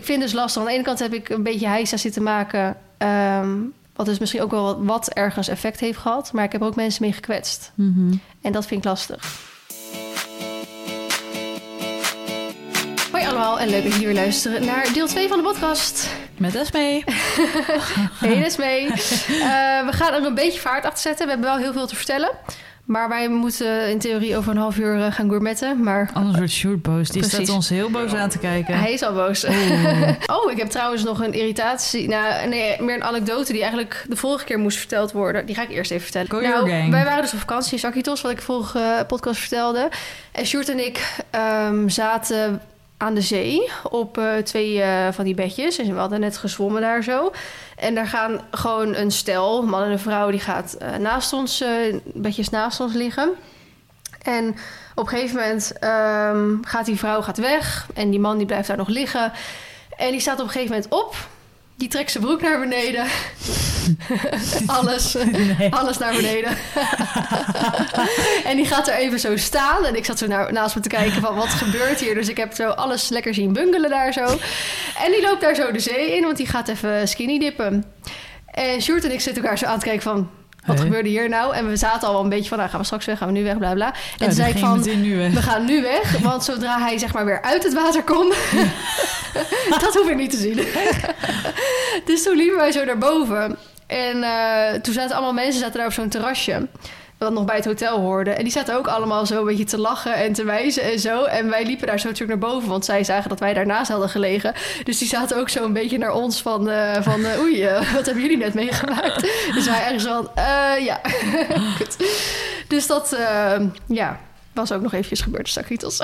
ik vind dus lastig. Aan de ene kant heb ik een beetje heisa zitten maken. ehm, wat dus misschien ook wel wat, wat ergens effect heeft gehad. Maar ik heb er ook mensen mee gekwetst. Mhm. En dat vind ik lastig. Hoi allemaal en leuk dat jullie weer luisteren naar deel 2 van de podcast. Met Esmee. Hey, des mee. Eh, we gaan er een beetje vaart achter zetten. We hebben wel heel veel te vertellen. Maar wij moeten in theorie over een half uur eh, gaan gourmetten. Maar Anders wordt Sjoerd boos. Die Precies. staat ons heel boos aan te kijken. hij is al boos. Oh, ik heb trouwens nog een irritatie. Nou, nee, meer een anekdote die eigenlijk de vorige keer moest verteld worden. Die ga ik eerst even vertellen. Go nou, wij waren dus op vakantie in Zakkitos, wat ik vorige eh, podcast vertelde. En Sjoerd en ik ehm, zaten aan de zee op eh, twee eh, van die bedjes. En we hadden net gezwommen daar zo. En daar gaan gewoon een stel, man en een vrouw, die gaat eh, naast ons, bedjes naast ons liggen. En op een gegeven moment ehm, gaat die vrouw gaat weg en die man die blijft daar nog liggen. En die staat op een gegeven moment op. Die trekt zijn broek naar beneden. alles, Nee. alles naar beneden. en die gaat er even zo staan. En ik zat zo naast me te kijken van wat gebeurt hier. Dus ik heb zo alles lekker zien bungelen daar zo. En die loopt daar zo de zee in, want die gaat even skinny dippen. En Sjoerd en ik zitten elkaar zo aan te kijken van... Wat Hey. gebeurde hier nou? En we zaten al wel een beetje van, nou gaan we straks weg, gaan we nu weg, bla bla. En Ja, toen zei ik van, we gaan nu weg. Want zodra hij zeg maar weer uit het water komt, dat hoef ik niet te zien. dus toen liepen wij zo naar boven. En eh, toen zaten allemaal mensen zaten daar op zo'n terrasje. Wat nog bij het hotel hoorde. En die zaten ook allemaal zo een beetje te lachen en te wijzen en zo. En wij liepen daar zo natuurlijk naar boven. Want zij zagen dat wij daarnaast hadden gelegen. Dus die zaten ook zo een beetje naar ons van... eh, van eh, oei, eh, wat hebben jullie net meegemaakt? dus wij ergens van... ja. Dus dat, ja, was ook nog eventjes gebeurd. Dus Sakitos.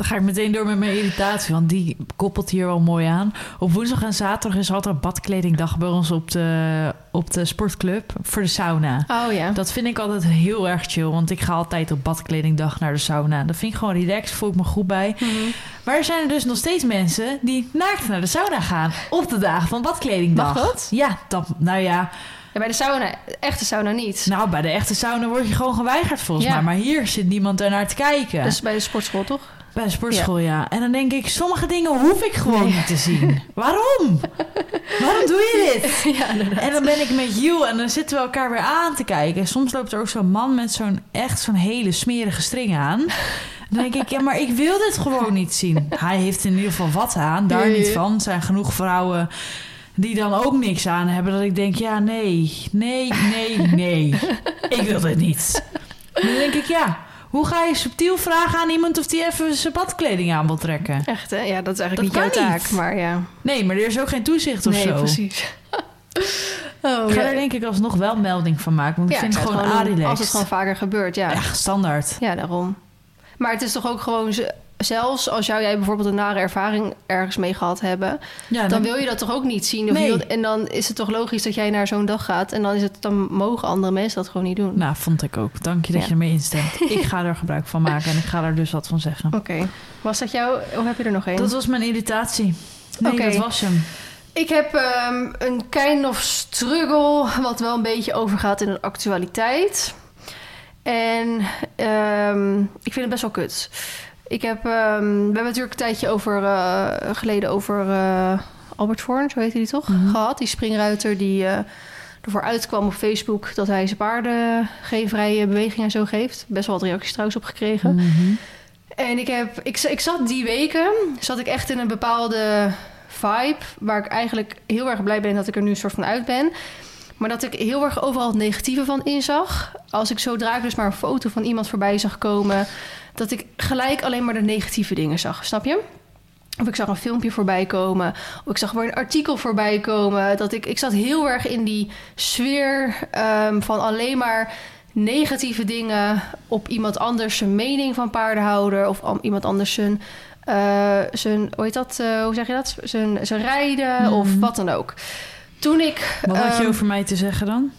Dan ga ik meteen door met mijn irritatie, want die koppelt hier wel mooi aan. Op woensdag en zaterdag is altijd badkledingdag bij ons op de, op de sportclub voor de sauna. Oh ja. Dat vind ik altijd heel erg chill, want ik ga altijd op badkledingdag naar de sauna. Dat vind ik gewoon relaxed, voel ik me goed bij. Mhm. Maar er zijn er dus nog steeds mensen die naakt naar de sauna gaan op de dagen van badkledingdag. Mag dat? Ja, dat, nou ja. Ja, bij de sauna, echte sauna niet. Nou, bij de echte sauna word je gewoon geweigerd volgens Ja. mij. Maar hier zit niemand daarnaar te kijken. Dus bij de sportschool, toch? Bij de sportschool, ja. En dan denk ik, sommige dingen hoef ik gewoon niet te zien. Waarom? Waarom doe je dit? ja. En dan ben ik met you en dan zitten we elkaar weer aan te kijken. Soms loopt er ook zo'n man met zo'n echt zo'n hele smerige string aan. Dan denk ik, ja, maar ik wil dit gewoon niet zien. Hij heeft in ieder geval wat aan, daar Nee. niet van. Er zijn genoeg vrouwen die dan ook niks aan hebben. Dat ik denk, ja, nee, nee, nee, nee. Ik wil dit niet. Dan denk ik, ja, hoe ga je subtiel vragen aan iemand of die even zijn badkleding aan wil trekken? Echt, hè? Ja, dat is eigenlijk Dat niet jouw taak, niet. maar ja. Nee, maar er is ook geen toezicht of nee, zo. precies. oh, Ik ga ja. er denk ik alsnog wel melding van maken. Want Ja, ik vind het gewoon arilex. Als het gewoon vaker gebeurt, ja. Ja, standaard. Ja, daarom. Maar het is toch ook gewoon... Zelfs als jou, jij bijvoorbeeld een nare ervaring ergens mee gehad hebben... Ja, dan wil je dat toch ook niet zien? Of Nee. je wilt- en dan is het toch logisch dat jij naar zo'n dag gaat... en dan, is het, dan mogen andere mensen dat gewoon niet doen. Nou, vond ik ook. Dank je dat Ja. je ermee instemt. ik ga er gebruik van maken en ik ga er dus wat van zeggen. Oké. Was dat jou of heb je er nog één? Dat was mijn irritatie. Nee, Oké. dat was hem. Ik heb ehm, een kind of struggle, wat wel een beetje overgaat in de actualiteit. En ehm, ik vind het best wel kut. Ik heb, ehm, we hebben natuurlijk een tijdje over, eh, geleden over eh, Albert Voorn, zo heette die toch, Mhm. gehad. Die springruiter die eh, ervoor uitkwam op Facebook dat hij zijn paarden geen vrije beweging en zo geeft. Best wel wat reacties trouwens op gekregen. Mhm. En ik, heb, ik, ik zat die weken, zat ik echt in een bepaalde vibe... waar ik eigenlijk heel erg blij ben dat ik er nu een soort van uit ben. Maar dat ik heel erg overal het negatieve van inzag. Als ik zodra ik dus maar een foto van iemand voorbij zag komen... dat ik gelijk alleen maar de negatieve dingen zag, snap je? Of ik zag een filmpje voorbij komen. Of ik zag weer een artikel voorbij komen. Dat ik, ik zat heel erg in die sfeer ehm, van alleen maar negatieve dingen op iemand anders zijn mening van paardenhouder. Of iemand anders zijn, eh, zijn hoe heet dat? eh, hoe zeg je dat? Zijn, zijn rijden Mhm. of wat dan ook. Toen ik. Wat had je ehm, over mij te zeggen dan?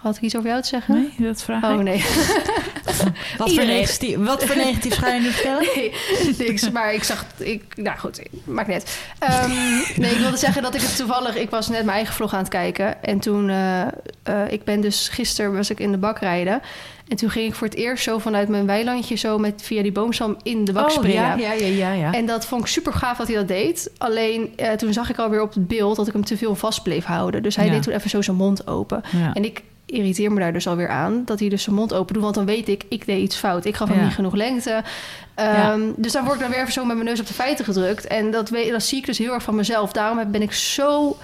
Had ik iets over jou te zeggen? Nee, dat vraag Oh ik. nee. Wat, voor negatief, wat voor negatief ga je nu vertellen? Nee, niks. Maar ik zag... Ik, nou goed, maakt net. Ehm, nee, ik wilde zeggen dat ik het toevallig... Ik was net mijn eigen vlog aan het kijken. En toen... eh, eh, ik ben dus... Gisteren was ik in de bak rijden. En toen ging ik voor het eerst zo vanuit mijn weilandje... zo met, via die boomstam in de bak Oh, springen. ja, ja, ja, ja. ja. En dat vond ik super gaaf dat hij dat deed. Alleen eh, toen zag ik alweer op het beeld dat ik hem te veel vast bleef houden. Dus hij Ja. deed toen even zo zijn mond open. ja. En ik irriteer me daar dus alweer aan dat hij dus zijn mond open doet. Want dan weet ik, ik deed iets fout. Ik gaf hem Ja. niet genoeg lengte. Ehm, Dus dan word ik dan weer even zo met mijn neus op de feiten gedrukt. En dat, weet, dat zie ik dus heel erg van mezelf. Daarom ben ik zo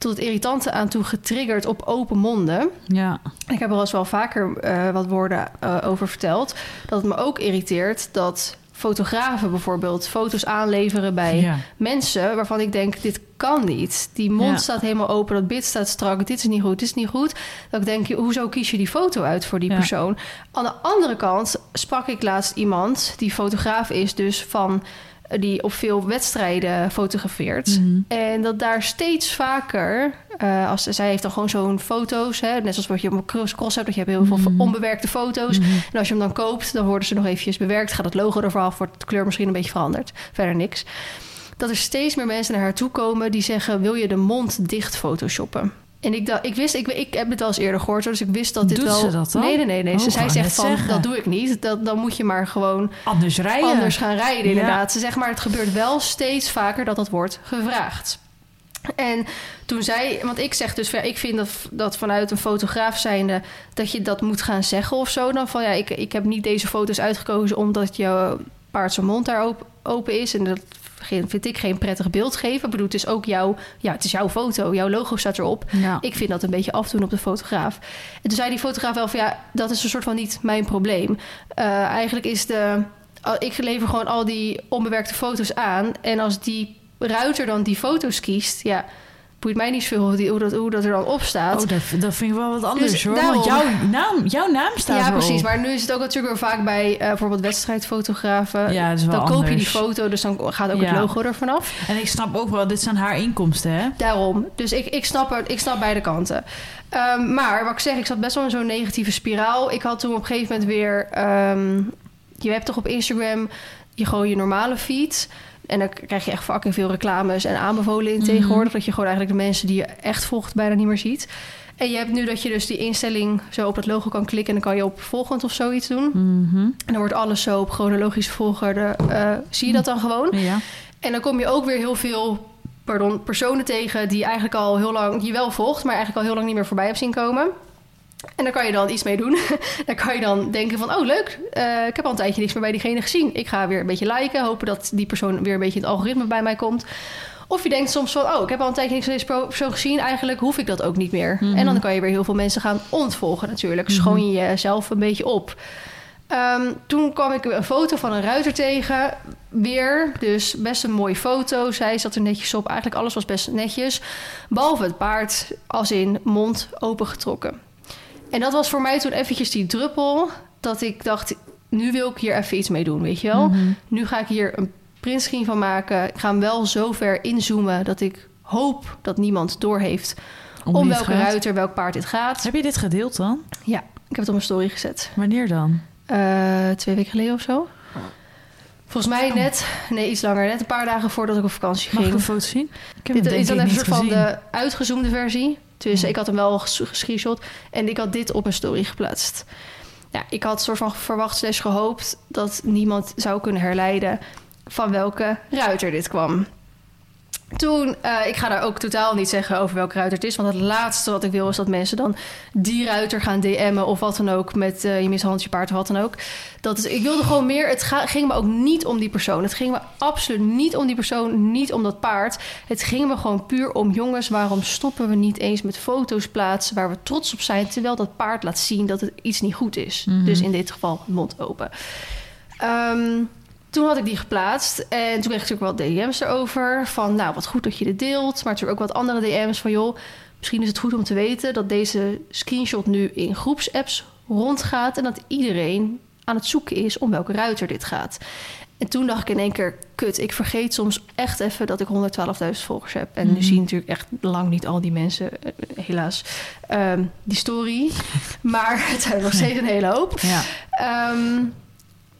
tot het irritante aan toe getriggerd op open monden. ja. Ik heb er al wel vaker eh, wat woorden eh, over verteld. Dat het me ook irriteert dat fotografen bijvoorbeeld foto's aanleveren bij ja. mensen waarvan ik denk, dit kan niet. Die mond Ja. staat helemaal open, dat bit staat strak, dit is niet goed, dit is niet goed. Dat ik denk, hoezo kies je die foto uit voor die Ja. persoon? Aan de andere kant sprak ik laatst iemand die fotograaf is, dus van die op veel wedstrijden fotografeert. Mhm. En dat daar steeds vaker, eh, als zij heeft dan gewoon zo'n foto's, hè, net zoals wat je op een cross, cross hebt, dat je hebt heel veel Mhm. onbewerkte foto's. Mhm. En als je hem dan koopt, dan worden ze nog eventjes bewerkt. Gaat het logo ervan af, wordt de kleur misschien een beetje veranderd. Verder niks. Dat er steeds meer mensen naar haar toe komen die zeggen... wil je de mond dicht photoshoppen? En ik, dacht, ik wist, ik, ik heb het wel eens eerder gehoord, hoor, dus ik wist dat dit Doet wel... ze dat dan? Nee, nee, nee. nee. Oh, Ze, ik zij zegt van, zeggen. dat doe ik niet. Dat, dan moet je maar gewoon Anders rijden. anders gaan rijden, Ja. inderdaad. Ze zegt maar, het gebeurt wel steeds vaker dat dat wordt gevraagd. En toen zij, want ik zeg dus, ik vind dat, dat vanuit een fotograaf zijnde dat je dat moet gaan zeggen of zo. Dan van ja, ik, ik heb niet deze foto's uitgekozen omdat je paard zijn mond daar op- open is. En dat vind ik geen prettig beeld geven. Ik bedoel, het is ook jouw, ja, het is jouw foto, jouw logo staat erop. Ja. Ik vind dat een beetje afdoen op de fotograaf. En toen zei die fotograaf wel van ja, dat is een soort van niet mijn probleem. Eh, eigenlijk is de. Ik lever gewoon al die onbewerkte foto's aan. En als die ruiter dan die foto's kiest, ja, boeit mij niet zoveel hoe, die, hoe, dat, hoe dat er dan op staat. Oh, dat, dat vind ik wel wat anders Dus hoor. daarom- Want jouw naam, jouw naam staat ja, precies. Maar nu is het ook natuurlijk weer vaak bij eh, bijvoorbeeld wedstrijdfotografen. Ja, dat is wel dan koop je die foto, dus dan gaat ook Ja. het logo er vanaf. En ik snap ook wel, dit zijn haar inkomsten, hè? Daarom. Dus ik, ik, snap het, ik snap beide kanten. Ehm, maar wat ik zeg, ik zat best wel in zo'n negatieve spiraal. Ik had toen op een gegeven moment weer... ehm, je hebt toch op Instagram je, gewoon je normale feed... En dan krijg je echt fucking veel reclames en aanbevolen in Mhm. tegenwoordig. Dat je gewoon eigenlijk de mensen die je echt volgt bijna niet meer ziet. En je hebt nu dat je dus die instelling zo op dat logo kan klikken... en dan kan je op volgend of zoiets doen. Mhm. En dan wordt alles zo op chronologische volgorde. eh, zie je dat dan gewoon? Ja. En dan kom je ook weer heel veel pardon, personen tegen die eigenlijk al heel lang, die je wel volgt, maar eigenlijk al heel lang niet meer voorbij hebt zien komen. En daar kan je dan iets mee doen. dan kan je dan denken van, oh leuk, eh, ik heb al een tijdje niks meer bij diegene gezien. Ik ga weer een beetje liken, hopen dat die persoon weer een beetje in het algoritme bij mij komt. Of je denkt soms van, oh, ik heb al een tijdje niks van deze persoon gezien. Eigenlijk hoef ik dat ook niet meer. Mhm. En dan kan je weer heel veel mensen gaan ontvolgen natuurlijk. Mhm. Schoon je jezelf een beetje op. Ehm, toen kwam ik een foto van een ruiter tegen. Weer, dus best een mooie foto. Zij zat er netjes op. Eigenlijk alles was best netjes. Behalve het paard, als in mond opengetrokken. En dat was voor mij toen eventjes die druppel... dat ik dacht, nu wil ik hier even iets mee doen, weet je wel? Mhm. Nu ga ik hier een printscreen van maken. Ik ga hem wel zo ver inzoomen... dat ik hoop dat niemand doorheeft... om, het welke gaat. ruiter, welk paard dit gaat. Heb je dit gedeeld dan? Ja, ik heb het op mijn story gezet. Wanneer dan? Eh, twee weken geleden of zo. Volgens mij net, nee iets langer, net een paar dagen voordat ik op vakantie Mag ik ging. een foto zien? Ik heb Dit is dan even een soort van de uitgezoomde versie. Dus ik had hem wel ges- gescreenshot en ik had dit op een story geplaatst. Ja, ik had soort van verwacht slash gehoopt dat niemand zou kunnen herleiden van welke ruiter dit kwam. Toen, eh, ik ga daar ook totaal niet zeggen over welke ruiter het is. Want het laatste wat ik wil is dat mensen dan die ruiter gaan DM'en of wat dan ook. Met eh, je mishandelt je paard of wat dan ook. Dat is, ik wilde gewoon meer. Het ga- ging me ook niet om die persoon. Het ging me absoluut niet om die persoon, niet om dat paard. Het ging me gewoon puur om jongens. Waarom stoppen we niet eens met foto's plaatsen waar we trots op zijn. Terwijl dat paard laat zien dat het iets niet goed is. Mhm. Dus in dit geval mond open. Ehm, toen had ik die geplaatst en toen kreeg ik natuurlijk wel DM's erover. Van nou, wat goed dat je dit deelt. Maar natuurlijk ook wat andere DM's van joh, misschien is het goed om te weten dat deze screenshot nu in groepsapps rondgaat. En dat iedereen aan het zoeken is om welke ruiter dit gaat. En toen dacht ik in één keer, kut, ik vergeet soms echt even dat ik 112.000 volgers heb. En nu Mhm. zien natuurlijk echt lang niet al die mensen, eh, helaas, ehm, die story. maar het zijn nog steeds een hele hoop. Ja. Ehm,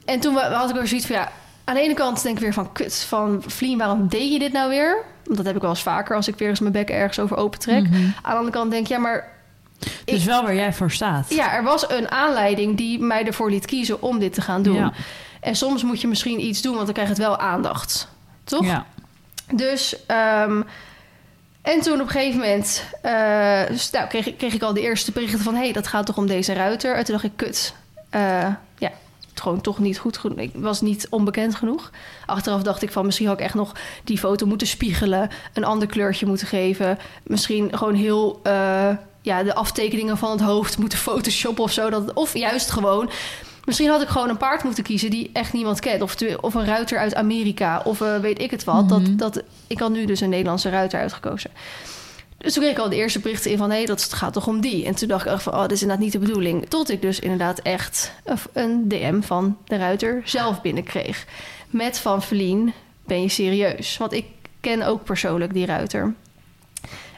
en toen had ik weer zoiets van ja. Aan de ene kant denk ik weer van kut, van Vlien, waarom deed je dit nou weer? Want dat heb ik wel eens vaker als ik weer eens mijn bek ergens over opentrek. Mhm. Aan de andere kant denk ik, ja, maar Dus Ik- wel waar jij voor staat. Ja, er was een aanleiding die mij ervoor liet kiezen om dit te gaan doen. Ja. En soms moet je misschien iets doen, want dan krijg je het wel aandacht. Toch? Ja. Dus, ehm, en toen op een gegeven moment eh, dus, nou, kreeg, ik- kreeg ik al de eerste berichten van... hé, hey, dat gaat toch om deze ruiter? En toen dacht ik, kut. Eh, het gewoon toch niet goed genoeg. Ik was niet onbekend genoeg. Achteraf dacht ik van, misschien had ik echt nog die foto moeten spiegelen... een ander kleurtje moeten geven. Misschien gewoon heel... eh, ja, de aftekeningen van het hoofd moeten photoshoppen of zo. Dat, of juist gewoon... Misschien had ik gewoon een paard moeten kiezen die echt niemand kent. Of, of een ruiter uit Amerika. Of eh, weet ik het wat. Mhm. dat, dat, ik had nu dus een Nederlandse ruiter uitgekozen. Dus toen kreeg ik al de eerste berichten in van... hé, dat gaat toch om die? En toen dacht ik echt van, oh, dat is inderdaad niet de bedoeling. Tot ik dus inderdaad echt een- DM van de ruiter zelf binnenkreeg. Met van Verlien, ben je serieus? Want ik ken ook persoonlijk die ruiter.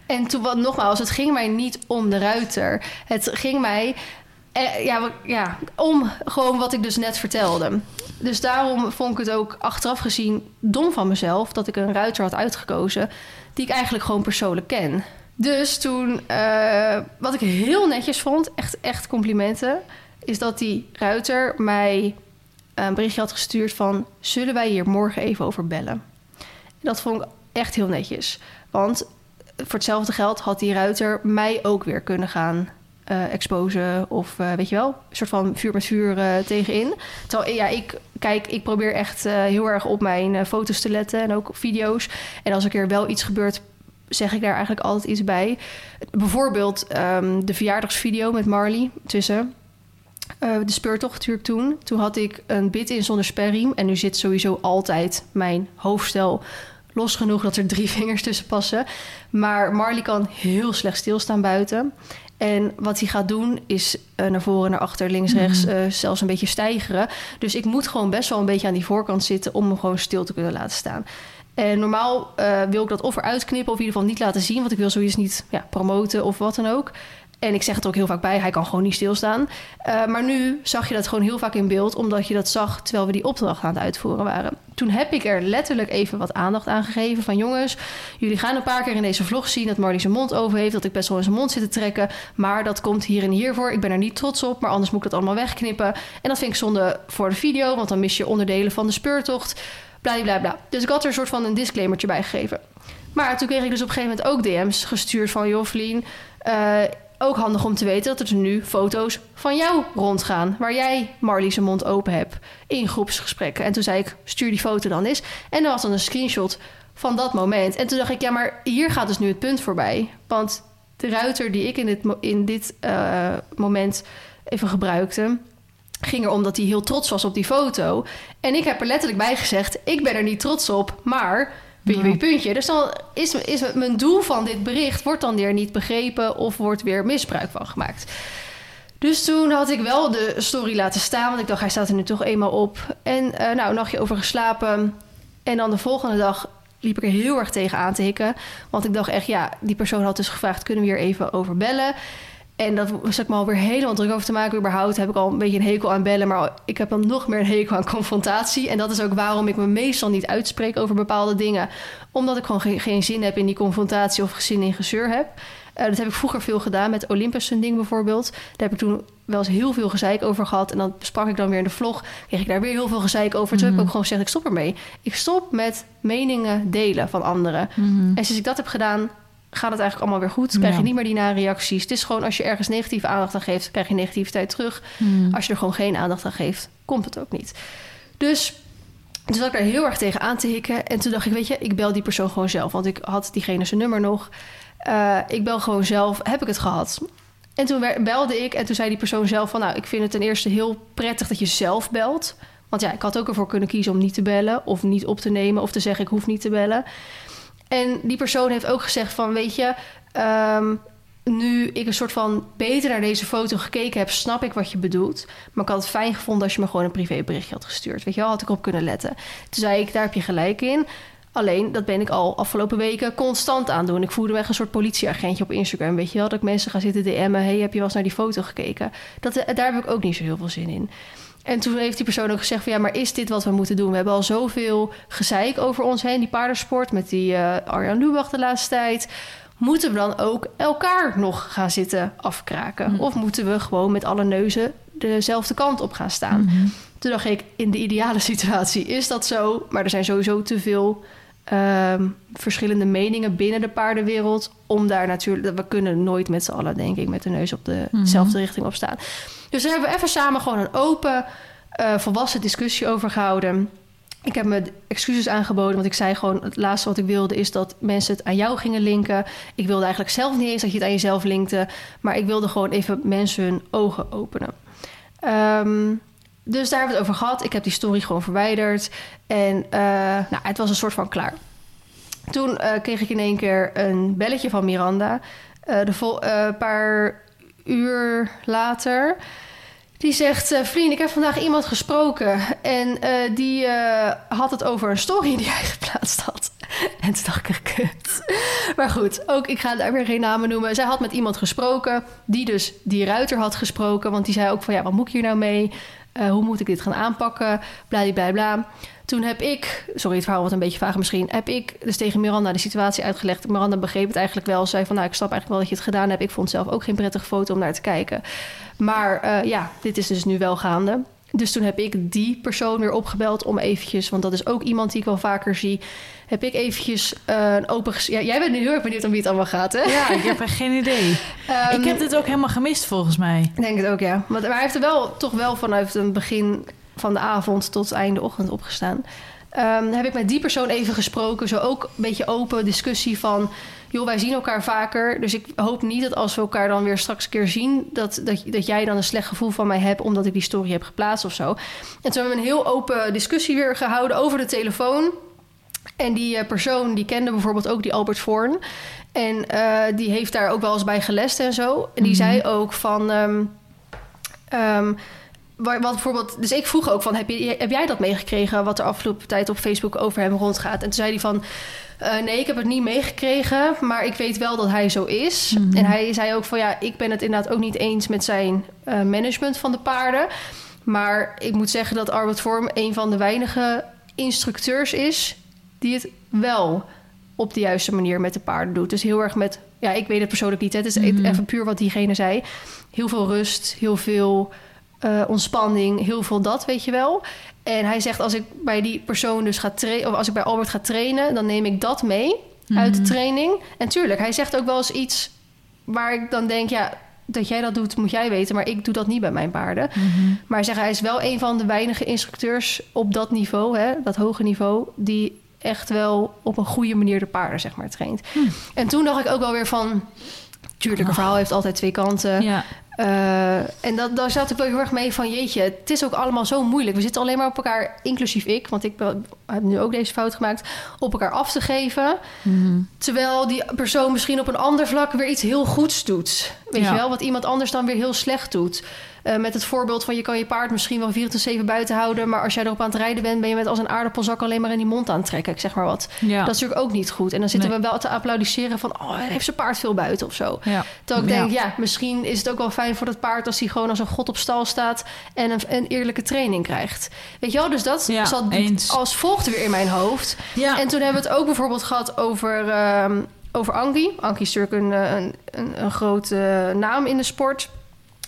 En toen, wat, nogmaals, het ging mij niet om de ruiter. Het ging mij eh, ja, ja, om gewoon wat ik dus net vertelde. Dus daarom vond ik het ook achteraf gezien dom van mezelf... dat ik een ruiter had uitgekozen die ik eigenlijk gewoon persoonlijk ken. Dus toen, eh, wat ik heel netjes vond, echt, echt complimenten... is dat die ruiter mij een berichtje had gestuurd van... zullen wij hier morgen even over bellen? Dat vond ik echt heel netjes. Want voor hetzelfde geld had die ruiter mij ook weer kunnen gaan eh, exposen. Of eh, weet je wel, een soort van vuur met vuur eh, tegenin. Terwijl ja, ik, kijk, ik probeer echt heel erg op mijn foto's te letten en ook op video's. En als er keer wel iets gebeurt, zeg ik daar eigenlijk altijd iets bij. Bijvoorbeeld ehm, de verjaardagsvideo met Marley tussen. Eh, de speurtocht natuurlijk toen. Toen had ik een bit in zonder sperriem. En nu zit sowieso altijd mijn hoofdstel los genoeg dat er drie vingers tussen passen. Maar Marley kan heel slecht stilstaan buiten. En wat hij gaat doen is eh, naar voren, naar achter, links, rechts, eh, zelfs een beetje stijgeren. Dus ik moet gewoon best wel een beetje aan die voorkant zitten om hem gewoon stil te kunnen laten staan. En normaal eh, wil ik dat of eruit knippen of in ieder geval niet laten zien, want ik wil zoiets niet ja, promoten of wat dan ook. En ik zeg het ook heel vaak bij, hij kan gewoon niet stilstaan. Eh, maar nu zag je dat gewoon heel vaak in beeld, omdat je dat zag terwijl we die opdracht aan het uitvoeren waren. Toen heb ik er letterlijk even wat aandacht aan gegeven van jongens, jullie gaan een paar keer in deze vlog zien dat Marley zijn mond over heeft, dat ik best wel in zijn mond zit te trekken. Maar dat komt hier en hier voor. Ik ben er niet trots op, maar anders moet ik dat allemaal wegknippen. En dat vind ik zonde voor de video, want dan mis je onderdelen van de speurtocht. Bla bla. Dus ik had er een soort van een disclaimertje bij gegeven. Maar toen kreeg ik dus op een gegeven moment ook DM's gestuurd van... joh, Vlien, eh, ook handig om te weten dat er nu foto's van jou rondgaan... waar jij Marley zijn mond open hebt in groepsgesprekken. En toen zei ik, stuur die foto dan eens. En er was dan een screenshot van dat moment. En toen dacht ik, ja, maar hier gaat dus nu het punt voorbij. Want de ruiter die ik in dit, in dit eh, moment even gebruikte ging erom dat hij heel trots was op die foto. En ik heb er letterlijk bij gezegd: ik ben er niet trots op, maar puntje, puntje, puntje. Dus dan is, is mijn doel van dit bericht wordt dan weer niet begrepen of wordt weer misbruik van gemaakt. Dus toen had ik wel de story laten staan, want ik dacht hij staat er nu toch eenmaal op. En eh, nou, een nachtje over geslapen. En dan de volgende dag liep ik er heel erg tegen aan te hikken. Want ik dacht echt, ja, die persoon had dus gevraagd: kunnen we hier even over bellen? En dat was ik me alweer helemaal druk over te maken. Überhaupt heb ik al een beetje een hekel aan bellen. Maar ik heb dan nog meer een hekel aan confrontatie. En dat is ook waarom ik me meestal niet uitspreek over bepaalde dingen. Omdat ik gewoon geen, geen zin heb in die confrontatie of zin in gezeur heb. Eh, dat heb ik vroeger veel gedaan met Olympus een ding bijvoorbeeld. Daar heb ik toen wel eens heel veel gezeik over gehad. En dan besprak ik dan weer in de vlog. Kreeg ik daar weer heel veel gezeik over. Toen heb ik ook gewoon gezegd, ik stop ermee. Ik stop met meningen delen van anderen. En sinds ik dat heb gedaan, gaat het eigenlijk allemaal weer goed. Krijg je niet meer die nare reacties. Het is gewoon als je ergens negatieve aandacht aan geeft, krijg je negativiteit terug. Als je er gewoon geen aandacht aan geeft, komt het ook niet. Dus toen zat ik daar heel erg tegen aan te hikken. En toen dacht ik, weet je, ik bel die persoon gewoon zelf. Want ik had diegene zijn nummer nog. Eh, ik bel gewoon zelf. Heb ik het gehad? En toen belde ik en toen zei die persoon zelf van... nou, ik vind het ten eerste heel prettig dat je zelf belt. Want ja, ik had ook ervoor kunnen kiezen om niet te bellen... of niet op te nemen of te zeggen ik hoef niet te bellen. En die persoon heeft ook gezegd van, weet je... ehm, nu ik een soort van beter naar deze foto gekeken heb... snap ik wat je bedoelt. Maar ik had het fijn gevonden als je me gewoon een privéberichtje had gestuurd. Weet je wel, had ik op kunnen letten. Toen zei ik, daar heb je gelijk in... Alleen, dat ben ik al afgelopen weken constant aan doen. Ik voelde me een soort politieagentje op Instagram. Weet je wel, dat ik mensen ga zitten DM'en. hey, heb je wel eens naar die foto gekeken? Dat, eh, daar heb ik ook niet zo heel veel zin in. En toen heeft die persoon ook gezegd van... ja, maar is dit wat we moeten doen? We hebben al zoveel gezeik over ons heen. Die paardensport met die eh Arjan Lubach de laatste tijd. moeten we dan ook elkaar nog gaan zitten afkraken? Mm. Of moeten we gewoon met alle neuzen dezelfde kant op gaan staan? Mhm. Toen dacht ik, in de ideale situatie is dat zo. Maar er zijn sowieso te veel ehm, verschillende meningen binnen de paardenwereld. Om daar natuurlijk, we kunnen nooit met z'n allen, denk ik, met de neus op Mhm. dezelfde richting op staan. Dus daar hebben we even samen gewoon een open, eh, volwassen discussie over gehouden. Ik heb me excuses aangeboden, want ik zei gewoon... het laatste wat ik wilde is dat mensen het aan jou gingen linken. Ik wilde eigenlijk zelf niet eens dat je het aan jezelf linkte. Maar ik wilde gewoon even mensen hun ogen openen. Ehm, dus daar hebben we het over gehad. Ik heb die story gewoon verwijderd. En eh, nou, het was een soort van klaar. Toen eh, kreeg ik in één keer een belletje van Miranda. Eh, de een paar uur later. Die zegt: eh Vriend, ik heb vandaag iemand gesproken. En eh, die eh, had het over een story die hij geplaatst had. En toen dacht ik: Kut. Maar goed, ook ik ga daar weer geen namen noemen. Zij had met iemand gesproken. Die dus die ruiter had gesproken. Want die zei ook: van ja, wat moet ik hier nou mee? Eh, hoe moet ik dit gaan aanpakken? Bladibladibla. Toen heb ik, sorry, het verhaal wordt een beetje vaag misschien, heb ik dus tegen Miranda de situatie uitgelegd. Miranda begreep het eigenlijk wel. Zei van, nou, ik snap eigenlijk wel dat je het gedaan hebt. Ik vond zelf ook geen prettige foto om naar te kijken. Maar eh, ja, dit is dus nu wel gaande. Dus toen heb ik die persoon weer opgebeld om eventjes, want dat is ook iemand die ik wel vaker zie, heb ik eventjes eh, een open... Ja, jij bent nu heel erg benieuwd om wie het allemaal gaat, hè? Ja, ik heb echt geen idee. Ehm, ik heb dit ook helemaal gemist volgens mij. ik denk het ook, ja. Maar, maar hij heeft er wel toch wel vanuit het begin van de avond tot einde ochtend opgestaan. Ehm heb ik met die persoon even gesproken. Zo ook een beetje open discussie van... joh, wij zien elkaar vaker. Dus ik hoop niet dat als we elkaar dan weer straks een keer zien... dat, dat, dat jij dan een slecht gevoel van mij hebt... omdat ik die story heb geplaatst of zo. En toen hebben we een heel open discussie weer gehouden over de telefoon. En die eh, persoon die kende bijvoorbeeld ook die Albert Voorn. En eh, die heeft daar ook wel eens bij gelest en zo. En die Mhm. zei ook van... ehm, ehm, wat bijvoorbeeld, dus ik vroeg ook van, heb, je, heb jij dat meegekregen... wat er afgelopen tijd op Facebook over hem rondgaat? En toen zei hij van, eh, nee, ik heb het niet meegekregen... maar ik weet wel dat hij zo is. Mhm. En hij zei ook van, ja, ik ben het inderdaad ook niet eens... met zijn eh, management van de paarden. Maar ik moet zeggen dat Albert Vorm... een van de weinige instructeurs is... die het wel op de juiste manier met de paarden doet. Dus heel erg met... Ja, ik weet het persoonlijk niet. hè. Het is Mhm. even puur wat diegene zei. Heel veel rust, heel veel eh, ontspanning, heel veel dat, weet je wel. En hij zegt, als ik bij die persoon dus ga trainen... of als ik bij Albert ga trainen... dan neem ik dat mee uit de Mhm. training. En tuurlijk, hij zegt ook wel eens iets... waar ik dan denk, ja... dat jij dat doet, moet jij weten... maar ik doe dat niet bij mijn paarden. Mhm. Maar hij zegt, hij is wel een van de weinige instructeurs op dat niveau, hè, dat hoge niveau, die echt wel op een goede manier de paarden zeg maar traint. Hm. En toen dacht ik ook wel weer van, tuurlijk, een Oh. verhaal heeft altijd twee kanten. Ja. Eh, en dat, daar zat ik wel heel erg mee van, jeetje, het is ook allemaal zo moeilijk. We zitten alleen maar op elkaar, inclusief ik, want ik ben- heb nu ook deze fout gemaakt, op elkaar af te geven. Mhm. Terwijl die persoon misschien op een ander vlak weer iets heel goeds doet. Weet Ja. je wel, wat iemand anders dan weer heel slecht doet. Eh, met het voorbeeld van je kan je paard misschien wel 24-7 buiten houden... maar als jij erop aan het rijden bent... ben je met als een aardappelzak alleen maar in die mond aan het trekken. Ik zeg maar wat. Ja. Dat is natuurlijk ook niet goed. En dan zitten Nee. we wel te applaudisseren van... oh, hij heeft zijn paard veel buiten of zo. ja. Terwijl ik denk, ja, misschien is het ook wel fijn voor dat paard... als hij gewoon als een god op stal staat... en een, een eerlijke training krijgt. Weet je wel, dus dat Ja, zat eens. als volgt weer in mijn hoofd. Ja. En toen hebben we het ook bijvoorbeeld gehad over, ehm over Anki. Anki is natuurlijk een, eh, een, een, een grote naam in de sport.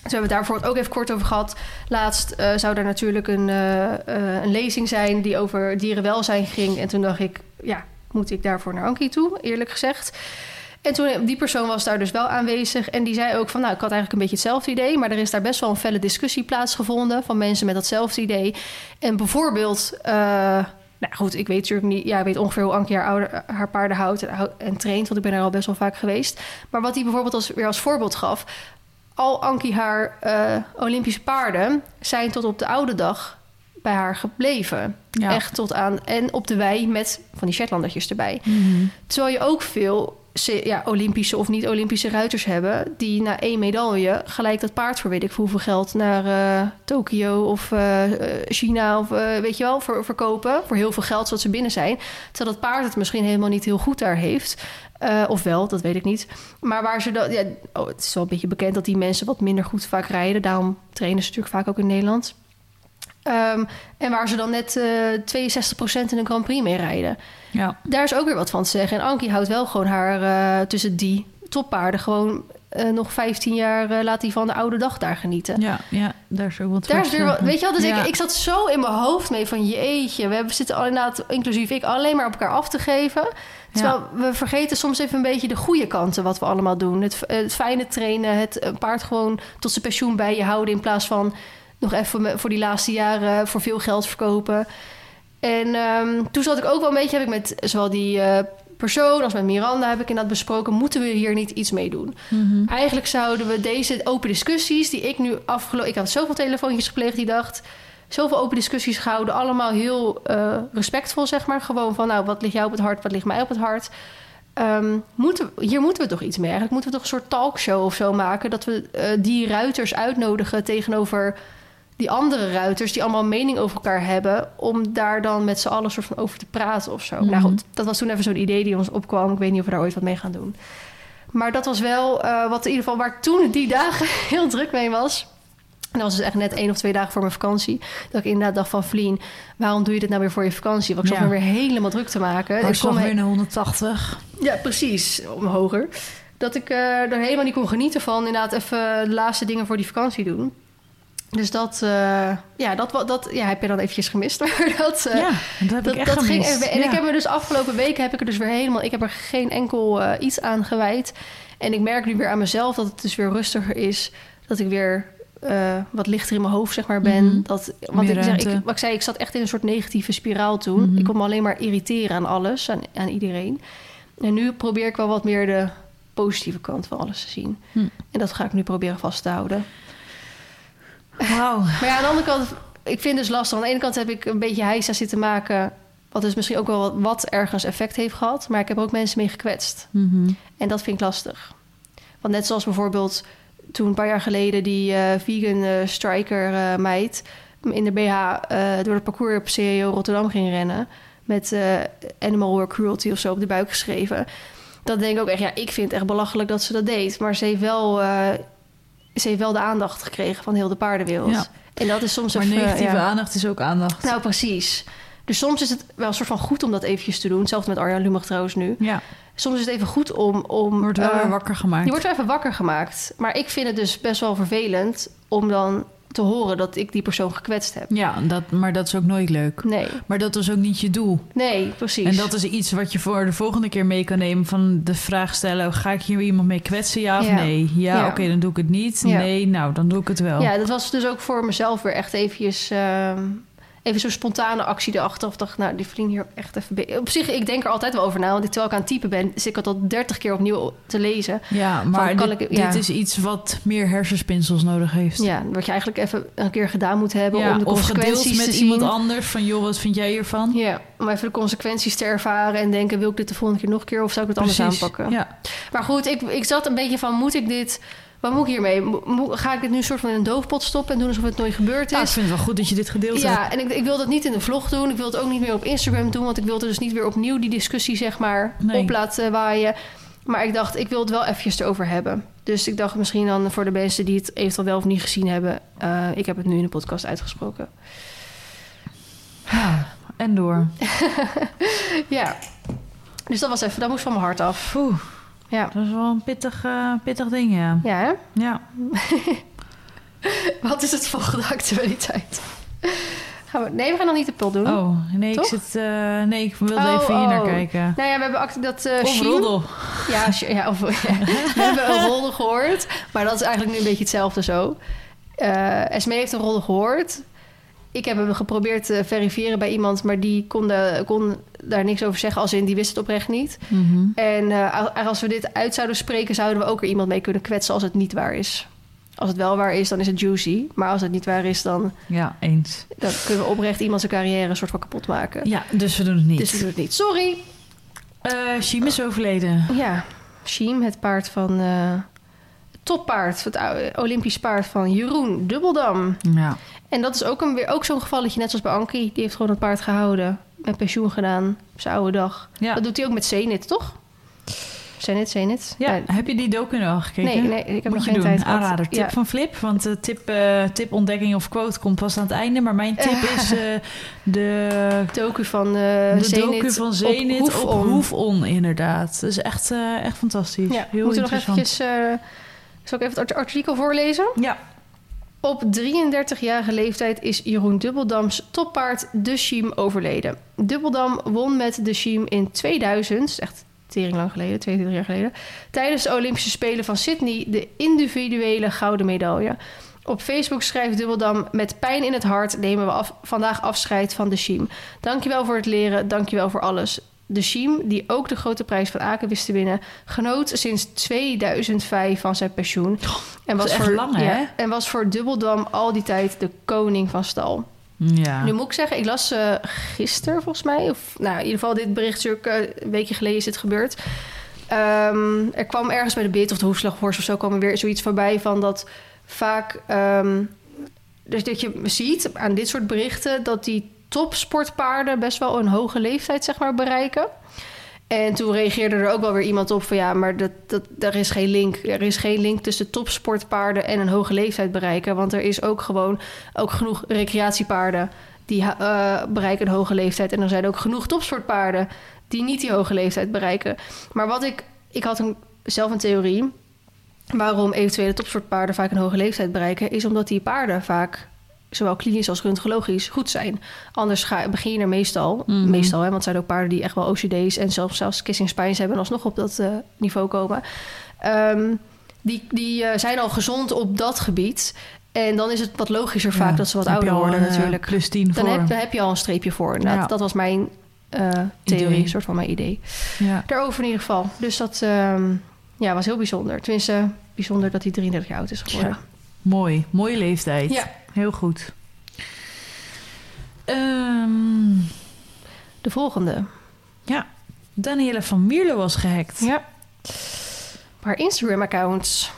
Hebben we het daar bijvoorbeeld ook even kort over gehad. Laatst eh, zou er natuurlijk een, eh, eh, een lezing zijn die over dierenwelzijn ging. En toen dacht ik, ja, moet ik daarvoor naar Anki toe, eerlijk gezegd. En toen, die persoon was daar dus wel aanwezig. En die zei ook van, nou, ik had eigenlijk een beetje hetzelfde idee. Maar er is daar best wel een felle discussie plaatsgevonden... van mensen met datzelfde idee. En bijvoorbeeld... nou goed, ik weet natuurlijk niet... Ja, ik weet ongeveer hoe Ankie haar, haar paarden houdt en, en traint... want ik ben er al best wel vaak geweest. Maar wat hij bijvoorbeeld als, weer als voorbeeld gaf... al Ankie haar eh, Olympische paarden... zijn tot op de oude dag bij haar gebleven. Ja. Echt tot aan... En op de wei met van die Shetlandertjes erbij. Mhm. Terwijl je ook veel ja, Olympische of niet-Olympische ruiters hebben... die na één medaille gelijk dat paard voor weet ik hoeveel geld... naar eh, Tokio of eh, China of weet je wel, ver- verkopen. Voor heel veel geld zodat ze binnen zijn. Terwijl dat paard het misschien helemaal niet heel goed daar heeft. Eh, of wel, dat weet ik niet. Maar waar ze dan... Ja, oh, het is wel een beetje bekend dat die mensen wat minder goed vaak rijden. Daarom trainen ze natuurlijk vaak ook in Nederland. Ehm, en waar ze dan net eh 62% in een Grand Prix mee rijden. Ja. Daar is ook weer wat van te zeggen. En Ankie houdt wel gewoon haar eh, tussen die toppaarden gewoon eh, nog 15 jaar eh, laat hij van de oude dag daar genieten. Ja, ja, daar is ook wat Daar is weer wat, weet je wel, dus Ja. ik, ik zat zo in mijn hoofd mee van jeetje, we hebben, zitten al inderdaad, inclusief ik, alleen maar op elkaar af te geven. Terwijl we vergeten soms even een beetje de goede kanten wat we allemaal doen. Het, het fijne trainen, het paard gewoon tot zijn pensioen bij je houden in plaats van nog even voor die laatste jaren voor veel geld verkopen. En ehm, toen zat ik ook wel een beetje, heb ik met zowel die eh, persoon als met Miranda heb ik inderdaad besproken, moeten we hier niet iets mee doen? Mhm. Eigenlijk zouden we deze open discussies die ik nu afgelopen... Ik had zoveel telefoontjes gepleegd die dag. Zoveel open discussies gehouden. Allemaal heel eh, respectvol, zeg maar. Gewoon van, nou, wat ligt jou op het hart? Wat ligt mij op het hart? Ehm, moeten, hier moeten we toch iets mee. Eigenlijk moeten we toch een soort talkshow of zo maken... dat we eh, die ruiters uitnodigen tegenover die andere ruiters... die allemaal mening over elkaar hebben... om daar dan met z'n allen soort van over te praten of zo. Mhm. Nou goed, dat was toen even zo'n idee die ons opkwam. Ik weet niet of we daar ooit wat mee gaan doen. Maar dat was wel eh, wat in ieder geval waar ik toen die dagen heel druk mee was. En dat was dus echt net één of twee dagen voor mijn vakantie. Dat ik inderdaad dacht van Vlien, waarom doe je dit nou weer voor je vakantie? Want ik zat Ja. me weer helemaal druk te maken. Ik Hartslag kon me- weer naar 180. ja, precies. Om hoger. Dat ik eh, er helemaal niet kon genieten van. Inderdaad, even de laatste dingen voor die vakantie doen. Dus dat, eh, ja, dat, dat ja, heb je dan eventjes gemist. Maar dat, eh, ja, dat heb dat, ik echt dat ging. En Ja. ik heb me dus afgelopen weken heb ik er dus weer helemaal. Ik heb er geen enkel iets aan gewijd. En ik merk nu weer aan mezelf dat het dus weer rustiger is. Dat ik weer eh, wat lichter in mijn hoofd zeg maar ben. Mhm. Dat, want Meer ik, zeg, ik, wat ik zei, ik zat echt in een soort negatieve spiraal toen. Mhm. Ik kon me alleen maar irriteren aan alles, aan, aan iedereen. En nu probeer ik wel wat meer de positieve kant van alles te zien. Hm. En dat ga ik nu proberen vast te houden. Wauw. Maar ja, aan de andere kant, ik vind het dus lastig. Aan de ene kant heb ik een beetje heisa zitten maken... wat dus misschien ook wel wat, wat ergens effect heeft gehad. Maar ik heb er ook mensen mee gekwetst. Mhm. En dat vind ik lastig. Want net zoals bijvoorbeeld toen een paar jaar geleden... die eh, vegan eh, striker eh, meid in de BH... door het parcours op CEO Rotterdam ging rennen... met animal cruelty of zo op de buik geschreven. Dat denk ik ook echt, ja, ik vind het echt belachelijk dat ze dat deed. Maar ze heeft wel, ze heeft wel de aandacht gekregen van heel de paardenwereld. Ja. En dat is soms Maar even, negatieve ja. aandacht is ook aandacht. Nou, precies. Dus soms is het wel een soort van goed om dat eventjes te doen. Hetzelfde met Arjan Lumig trouwens nu. ja, Soms is het even goed om... om wordt wel eh, weer wakker gemaakt. Je wordt wel even wakker gemaakt. Maar ik vind het dus best wel vervelend om dan te horen dat ik die persoon gekwetst heb. Ja, dat, maar dat is ook nooit leuk. Nee, Maar dat is ook niet je doel. nee, precies. En dat is iets wat je voor de volgende keer mee kan nemen. Van de vraag stellen, ga ik hier iemand mee kwetsen, ja of Ja. nee? Ja, Ja. oké, dan doe ik het niet. Ja. Nee, nou, dan doe ik het wel. Ja, dat was dus ook voor mezelf weer echt eventjes... ehm, even zo'n spontane actie erachter. Of dacht, nou, die vriend hier echt even... Op zich, ik denk er altijd wel over na. Want terwijl ik aan het typen ben... zit ik het al dertig keer opnieuw te lezen. Ja, maar kan dit, ik- ja. dit is iets wat meer hersenspinsels nodig heeft. Ja, wat je eigenlijk even een keer gedaan moet hebben... Ja, om de of consequenties met te zien. iemand anders van joh, wat vind jij hiervan? Ja, om even de consequenties te ervaren en denken... wil ik dit de volgende keer nog een keer of zou ik het anders aanpakken? Ja. Maar goed, ik, ik zat een beetje van... moet ik dit... Wat moet ik hiermee? Mo- ga ik dit nu een soort van in een doofpot stoppen... en doen alsof het nooit gebeurd Nou, ik is? vind het wel goed dat je dit gedeeld hebt. Ja, en ik, ik wil dat niet in de vlog doen. Ik wil het ook niet meer op Instagram doen. Want ik wilde dus niet weer opnieuw die discussie zeg maar Nee. op laten waaien. Maar ik dacht, ik wil het wel eventjes erover hebben. Dus ik dacht misschien dan voor de mensen die het eventueel wel of niet gezien hebben. eh, ik heb het nu in de podcast uitgesproken. Ja, en door. Ja, dus dat was even, dat moest van mijn hart af. Oeh, Ja, dat is wel een pittig, eh, pittig ding, ja. ja hè? Ja. Wat is het volgende actualiteit? Gaan we, nee, we gaan nog niet de pul doen. Oh, nee, ik Toch? zit... eh, nee, ik wilde Oh, even hier naar oh. kijken. Nou ja, we hebben act- dat eh Of roddel. Ja, ja, of, we hebben een rolde gehoord. Maar dat is eigenlijk nu een beetje hetzelfde zo. Eh Esme heeft een rolde gehoord. Ik heb hem geprobeerd te verifiëren bij iemand... maar die kon, de- kon daar niks over zeggen. Als in, die wist het oprecht niet. Mhm. En eh, als we dit uit zouden spreken... zouden we ook er iemand mee kunnen kwetsen als het niet waar is. Als het wel waar is, dan is het juicy. Maar als het niet waar is, dan, Ja, eens. dan kunnen we oprecht iemand zijn carrière... een soort van kapot maken. Ja, dus we doen het niet. Dus we doen het niet. Sorry. Eh Shim is overleden. Ja, Sheem, het paard van... eh, het toppaard, het Olympisch paard van Jeroen Dubbeldam. Ja. En dat is ook, een, weer ook zo'n gevalletje, net zoals bij Ankie. Die heeft gewoon het paard gehouden. Met pensioen gedaan op zijn oude dag. Ja. Dat doet hij ook met Zenit, toch? Zenit, Zenit. Ja, Ja, heb je die docu nog al gekeken? nee, nee, ik heb Moet nog geen doen. tijd gehad. Aanrader. Tip Ja. van Flip. Want de tip, eh, tip ontdekking of quote komt pas aan het einde. Maar mijn tip is eh, de, Docu van eh de Zenit. docu van Zenit op Hoefon. Hoefon. inderdaad. Dat is echt, eh, echt fantastisch. Ja, Heel moeten we nog eventjes... eh zal ik even het artikel voorlezen? Ja. Op 33-jarige leeftijd is Jeroen Dubbeldams toppaard De Schiem overleden. Dubbeldam won met De Schiem in 2000, dat is echt tering lang geleden, 22 jaar geleden, tijdens de Olympische Spelen van Sydney de individuele gouden medaille. Op Facebook schrijft Dubbeldam: Met pijn in het hart nemen we vandaag afscheid van De Schiem. Dankjewel voor het leren, dankjewel voor alles. De Schiem, die ook de grote prijs van Aken wist te winnen, genoot sinds 2005 van zijn pensioen. En Dat is echt voor, lang, hè? ja, en was voor Dubbeldam al die tijd de koning van stal. Ja. Nu moet ik zeggen, ik las eh gisteren volgens mij, of nou, in ieder geval dit bericht, ook, eh, een weekje geleden is dit gebeurd. Ehm, er kwam ergens bij de bit of de hoefslaghorst of zo kwam er weer zoiets voorbij van dat vaak, ehm, dus dat je ziet aan dit soort berichten dat die topsportpaarden best wel een hoge leeftijd zeg maar bereiken. En toen reageerde er ook wel weer iemand op van ja, maar dat, dat, daar is geen link. Er is geen link tussen topsportpaarden en een hoge leeftijd bereiken. Want er is ook gewoon ook genoeg recreatiepaarden die eh, bereiken een hoge leeftijd. En er zijn ook genoeg topsportpaarden die niet die hoge leeftijd bereiken. Maar wat ik, ik had een, zelf een theorie waarom eventuele topsportpaarden vaak een hoge leeftijd bereiken, is omdat die paarden vaak zowel klinisch als röntgenologisch goed zijn. Anders ga, begin je er meestal, Mhm. meestal hè, want het zijn ook paarden die echt wel OCD's en zelfs, zelfs kissing spines hebben en alsnog op dat eh, niveau komen. Ehm, die die eh, zijn al gezond op dat gebied. En dan is het wat logischer vaak Ja, dat ze wat ouder al worden eh, natuurlijk. Plus 10 Dan voor. heb, dan heb je al een streepje voor. Ja. Dat was mijn theorie, Idee. een soort van mijn idee. Ja. Daarover in ieder geval. Dus dat ehm, ja, was heel bijzonder. Tenminste, bijzonder dat hij 33 jaar oud is geworden. Mooi. Mooie leeftijd. Ja. Heel goed. Ehm, De volgende. Danielle van Mierlo was gehackt. Ja. Haar Instagram-accounts.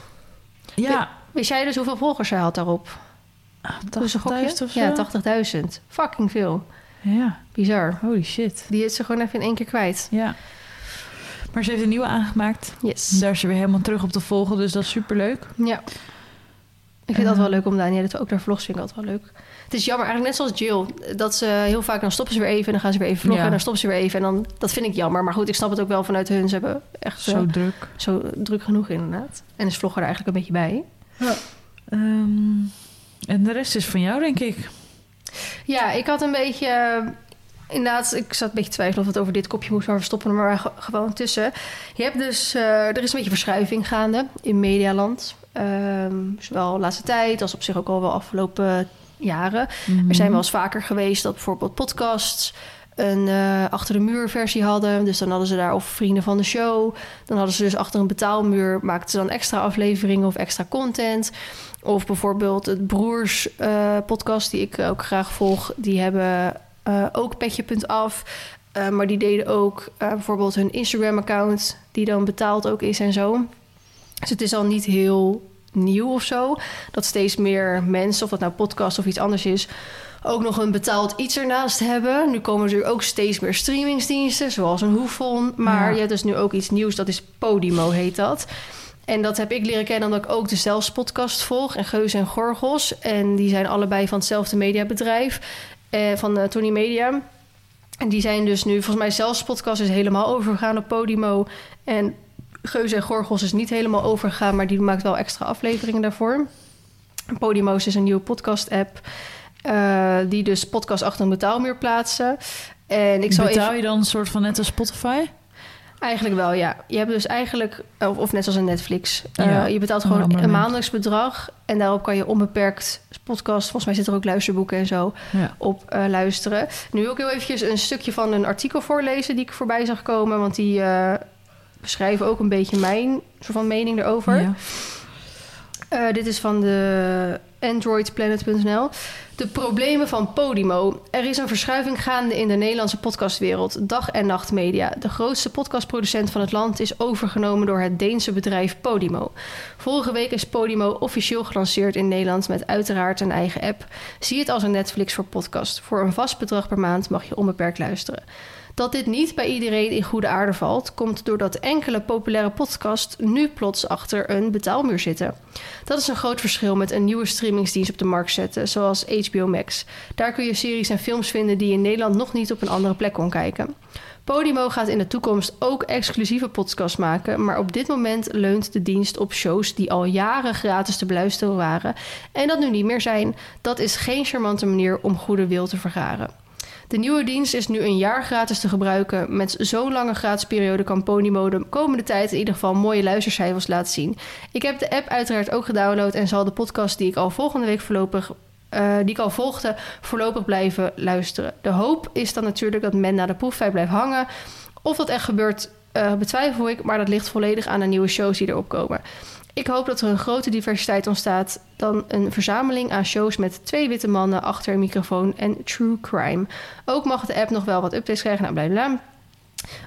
Ja. Wist jij dus hoeveel volgers zij had daarop? Dus een gokje? 80.000 of zo? Ja, 80.000. Fucking veel. Ja. Bizar. Holy shit. Die is ze gewoon even in één keer kwijt. Ja. Maar ze heeft een nieuwe aangemaakt. Yes. Daar is ze weer helemaal terug op te volgen, dus dat is superleuk. Ja. Ik vind Eh. altijd wel leuk om Danielle te ook naar vlogs vind ik altijd wel leuk. Het is jammer, eigenlijk net zoals Jill, dat ze heel vaak dan stoppen ze weer even en dan gaan ze weer even vloggen Ja. en dan stoppen ze weer even en dan dat vind ik jammer. Maar goed, ik snap het ook wel vanuit hun. Ze hebben echt zo, Zo druk. zo druk genoeg inderdaad. En is vlogger er eigenlijk een beetje bij. Ehm, en de rest is van jou, denk ik. Ja, ik had een beetje. eh, Inderdaad, ik zat een beetje te twijfelen of het over dit kopje moest, maar we stoppen er maar ge- gewoon tussen. Je hebt dus, eh, er is een beetje verschuiving gaande in medialand. Ehm, zowel de laatste tijd als op zich ook al wel afgelopen jaren. Mhm. Er zijn wel eens vaker geweest dat bijvoorbeeld podcasts een eh, achter de muur versie hadden. Dus dan hadden ze daar of vrienden van de show. Dan hadden ze dus achter een betaalmuur maakten ze dan extra afleveringen of extra content. Of bijvoorbeeld het Broers eh, podcast die ik ook graag volg. Die hebben eh, ook petje.af. Maar die deden ook bijvoorbeeld hun Instagram account. Die dan betaald ook is en zo. Dus het is al niet heel nieuw of zo. Dat steeds meer mensen, of dat nou podcast of iets anders is ook nog een betaald iets ernaast hebben. Nu komen er ook steeds meer streamingsdiensten, zoals een Hoefon. Maar Ja. je hebt dus nu ook iets nieuws, dat is Podimo heet dat. En dat heb ik leren kennen omdat ik ook de Zelfs podcast volg. En Geus en Gorgels. En die zijn allebei van hetzelfde mediabedrijf. Eh, van eh, Tony Media. En die zijn dus nu, volgens mij Zelfs podcast is helemaal overgegaan op Podimo. En Geus en Gorgels is niet helemaal overgegaan, maar die maakt wel extra afleveringen daarvoor. Podimo is een nieuwe podcast-app. eh, die dus podcast achter een betaalmuur plaatsen. En ik zal Betaal even... je dan een soort van net als Spotify? Eigenlijk wel, ja. Je hebt dus eigenlijk... Of, of net zoals een Netflix. Ja, Eh, je betaalt gewoon een maandelijks bedrag. En daarop kan je onbeperkt podcast... Volgens mij zitten er ook luisterboeken en zo Ja. op eh, luisteren. Nu ook heel eventjes een stukje van een artikel voorlezen... die ik voorbij zag komen. Want die beschrijven ook een beetje mijn soort van mening erover. Ja. Eh, dit is van de androidplanet.nl. De problemen van Podimo. Er is een verschuiving gaande in de Nederlandse podcastwereld. Dag en nacht media. De grootste podcastproducent van het land is overgenomen door het Deense bedrijf Podimo. Vorige week is Podimo officieel gelanceerd in Nederland met uiteraard een eigen app. Zie het als een Netflix voor podcast. Voor een vast bedrag per maand mag je onbeperkt luisteren. Dat dit niet bij iedereen in goede aarde valt, komt doordat enkele populaire podcasts nu plots achter een betaalmuur zitten. Dat is een groot verschil met een nieuwe streamingsdienst op de markt zetten, zoals HBO Max. Daar kun je series en films vinden die je in Nederland nog niet op een andere plek kon kijken. Podimo gaat in de toekomst ook exclusieve podcasts maken, maar op dit moment leunt de dienst op shows die al jaren gratis te beluisteren waren en dat nu niet meer zijn. Dat is geen charmante manier om goede wil te vergaren. De nieuwe dienst is nu een jaar gratis te gebruiken. Met zo'n lange gratis periode kan Podimo de komende tijd in ieder geval mooie luistercijfers laten zien. Ik heb de app uiteraard ook gedownload en zal de podcast die ik al volgende week voorlopig uh, die ik al volgde, voorlopig blijven luisteren. De hoop is dan natuurlijk dat men na de proeftijd blijft hangen. Of dat echt gebeurt, uh, betwijfel ik, maar dat ligt volledig aan de nieuwe shows die erop komen. Ik hoop dat er een grote diversiteit ontstaat dan een verzameling aan shows met twee witte mannen achter een microfoon en true crime. Ook mag de app nog wel wat updates krijgen, nou bla.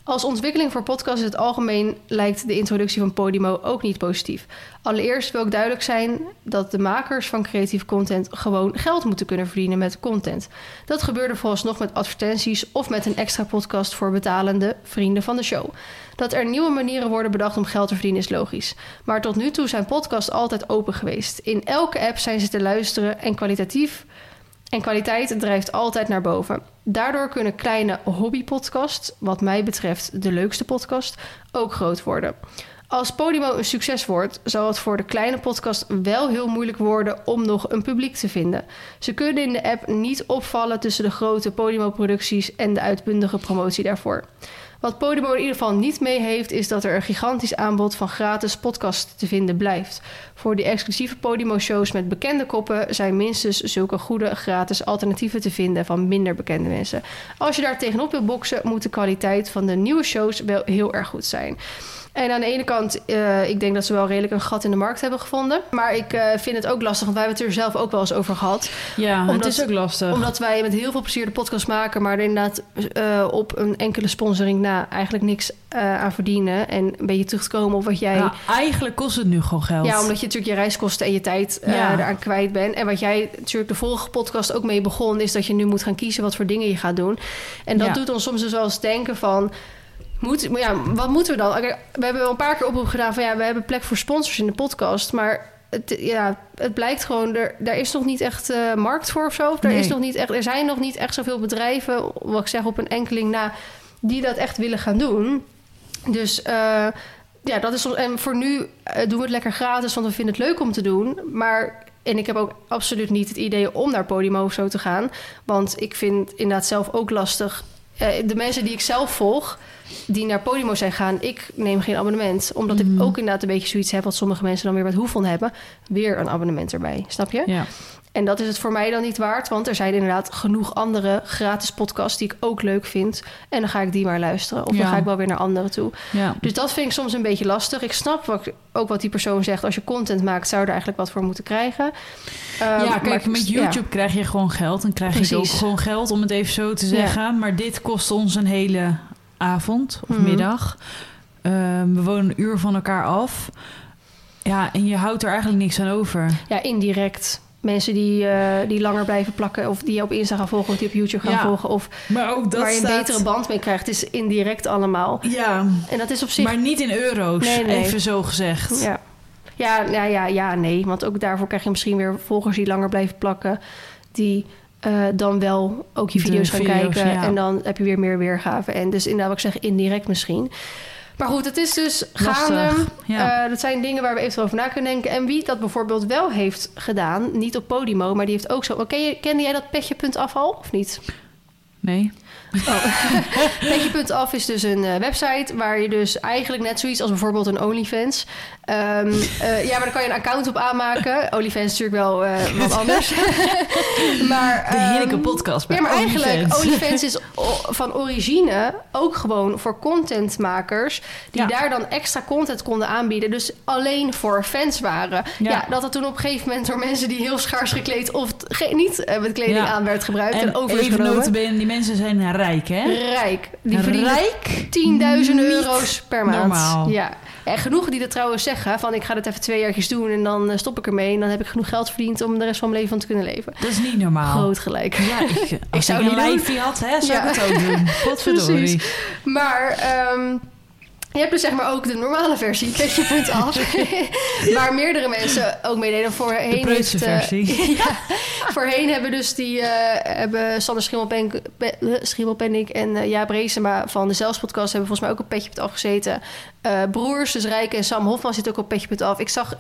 Als ontwikkeling voor podcasts in het algemeen lijkt de introductie van Podimo ook niet positief. Allereerst wil ik duidelijk zijn dat de makers van creatief content gewoon geld moeten kunnen verdienen met content. Dat gebeurde nog met advertenties of met een extra podcast voor betalende vrienden van de show. Dat er nieuwe manieren worden bedacht om geld te verdienen is logisch. Maar tot nu toe zijn podcasts altijd open geweest. In elke app zijn ze te luisteren en kwalitatief en kwaliteit drijft altijd naar boven. Daardoor kunnen kleine hobbypodcasts, wat mij betreft de leukste podcast, ook groot worden. Als Podimo een succes wordt, zal het voor de kleine podcast wel heel moeilijk worden om nog een publiek te vinden. Ze kunnen in de app niet opvallen tussen de grote Podimo-producties en de uitbundige promotie daarvoor. Wat Podimo in ieder geval niet mee heeft, is dat er een gigantisch aanbod van gratis podcasts te vinden blijft. Voor die exclusieve Podimo-shows met bekende koppen zijn minstens zulke goede gratis alternatieven te vinden van minder bekende mensen. Als je daar tegenop wil boksen, moet de kwaliteit van de nieuwe shows wel heel erg goed zijn. En aan de ene kant, uh, ik denk dat ze wel redelijk een gat in de markt hebben gevonden. Maar ik uh, vind het ook lastig, want wij hebben het er zelf ook wel eens over gehad. Ja, omdat, het is ook lastig. Omdat wij met heel veel plezier de podcast maken, maar er inderdaad uh, op een enkele sponsoring na eigenlijk niks aan verdienen. En een beetje terug te komen op wat jij... Nou, eigenlijk kost het nu gewoon geld. Ja, omdat je natuurlijk je reiskosten en je tijd ja. eraan kwijt bent. En wat jij natuurlijk de vorige podcast ook mee begon, is dat je nu moet gaan kiezen wat voor dingen je gaat doen. En dat ja. doet ons soms dus wel eens denken van... Moet, ja, wat moeten we dan? We hebben wel een paar keer oproep gedaan van ja, we hebben plek voor sponsors in de podcast. Maar het, ja, het blijkt gewoon, er, daar is nog niet echt uh, markt voor of zo. Er, Nee. is nog niet echt, er zijn nog niet echt zoveel bedrijven, wat ik zeg op een enkeling na, die dat echt willen gaan doen. Dus uh, ja, dat is. En voor nu uh, doen we het lekker gratis, want we vinden het leuk om te doen. Maar. En ik heb ook absoluut niet het idee om naar Podimo of zo te gaan. Want ik vind inderdaad zelf ook lastig. Uh, de mensen die ik zelf volg, die naar Podimo zijn gaan, ik neem geen abonnement. Omdat Mhm. ik ook inderdaad een beetje zoiets heb... wat sommige mensen dan weer wat hoeveel hebben. Weer een abonnement erbij, snap je? Ja. En dat is het voor mij dan niet waard. Want er zijn inderdaad genoeg andere gratis podcasts... die ik ook leuk vind. En dan ga ik die maar luisteren. Of Ja. dan ga ik wel weer naar andere toe. Ja. Dus dat vind ik soms een beetje lastig. Ik snap wat, ook wat die persoon zegt. Als je content maakt, zou je er eigenlijk wat voor moeten krijgen. Ehm, ja, kijk, maar- met ja. YouTube krijg je gewoon geld. Dan krijg je ook gewoon geld, om het even zo te zeggen. Maar dit kost ons een hele avond of Mhm. middag. Ehm, we wonen een uur van elkaar af. Ja, en je houdt er eigenlijk niks aan over. Ja, indirect. Mensen die, eh, die langer blijven plakken... of die je op Insta gaan volgen... of die op YouTube gaan Ja, volgen... of Maar ook dat waar je een staat... betere band mee krijgt... is indirect allemaal. Ja, En dat is op zich... maar niet in euro's, Nee, nee. even zo gezegd. Ja. Ja, ja, ja, ja, nee. Want ook daarvoor krijg je misschien weer volgers die langer blijven plakken. Die eh, dan wel ook je De video's gaan kijken. ja. En dan heb je weer meer weergave. En dus inderdaad, wat ik zeg, indirect misschien. Maar goed, het is dus gaande. Ja. Eh, dat zijn dingen waar we eventueel over na kunnen denken. En wie dat bijvoorbeeld wel heeft gedaan, niet op Podimo, maar die heeft ook zo. Ken je, kende jij dat petje.af al of niet? Nee? Oh. Petje.af is dus een eh, website waar je dus eigenlijk net zoiets als bijvoorbeeld een OnlyFans. Ehm, eh, ja, maar daar kan je een account op aanmaken. OnlyFans is natuurlijk wel eh, wat anders. maar, De ehm, heerlijke podcast bij ja, maar eigenlijk, OnlyFans. Is van origine ook gewoon voor contentmakers... die Ja. daar dan extra content konden aanbieden. Dus alleen voor fans waren. Ja. Ja. dat het toen op een gegeven moment door mensen... die heel schaars gekleed of niet met kleding Ja. aan werd gebruikt... en, En notabene, die mensen zijn rijk, hè? Rijk. Die verdienen Rijk? tienduizenden Niet euro's per maand. normaal. Ja. En genoeg die dat trouwens zeggen van ik ga dit even twee jaartjes doen en dan eh, stop ik ermee. En dan heb ik genoeg geld verdiend om de rest van mijn leven van te kunnen leven. Dat is niet normaal. Groot gelijk. Ja, ik, als ik, zou het een lijfje had, hè, zou Ja. ik het ook doen. Precies. Maar ehm, je hebt dus zeg maar ook de normale versie, petje.af. waar meerdere mensen ook meededen. Voorheen De heeft, eh, versie. ja, voorheen hebben dus die eh, hebben Sander Schimmelpenning, Pe- eh, en eh Jaap Reesema van de Zelfspodcast hebben volgens mij ook op petje.af gezeten. Eh, broers, dus Rijke en Sam Hofman zitten ook op petje.af. Ik zag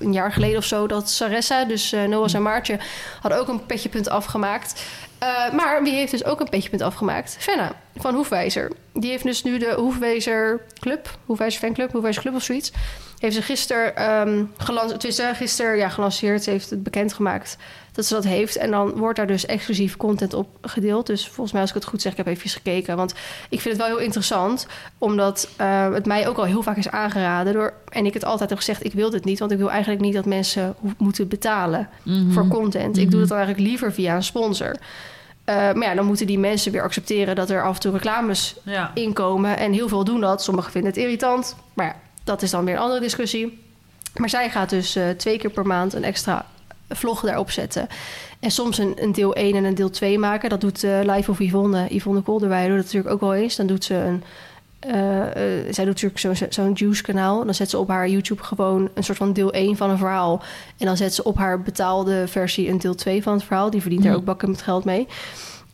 een jaar geleden of zo dat Saressa, dus eh Noah en Maartje, hadden ook een petje.af gemaakt. Eh, maar wie heeft dus ook een petje afgemaakt? Fenna van Hoefwijzer. Die heeft dus nu de Hoefwijzer Club, Hoefwijzer Fanclub, Hoefwijzer Club of zoiets. Heeft ze gisteren ehm gelanceerd, tenminste, gisteren ja, gelanceerd, ze heeft het bekendgemaakt dat ze dat heeft. En dan wordt daar dus exclusief content op gedeeld. Dus volgens mij, als ik het goed zeg, ik heb even gekeken. Want ik vind het wel heel interessant, omdat eh, het mij ook al heel vaak is aangeraden door. En ik het altijd heb gezegd, ik wil dit niet, want ik wil eigenlijk niet dat mensen moeten betalen Mhm. voor content. Ik Mhm. doe dat dan eigenlijk liever via een sponsor. Eh, maar ja, dan moeten die mensen weer accepteren dat er af en toe reclames Ja. inkomen. En heel veel doen dat. Sommigen vinden het irritant. Maar ja, dat is dan weer een andere discussie. Maar zij gaat dus eh, twee keer per maand een extra vlog daarop zetten. En soms een, een deel 1 en een deel 2 maken. Dat doet eh Live of Yvonne. Yvonne Kolderwij doet dat natuurlijk ook wel eens. Dan doet ze een... eh, eh, zij doet natuurlijk zo'n zo'n Juice-kanaal. Dan zet ze op haar YouTube gewoon een soort van deel 1 van een verhaal. En dan zet ze op haar betaalde versie een deel 2 van het verhaal. Die verdient daar Mhm. ook bakken met geld mee.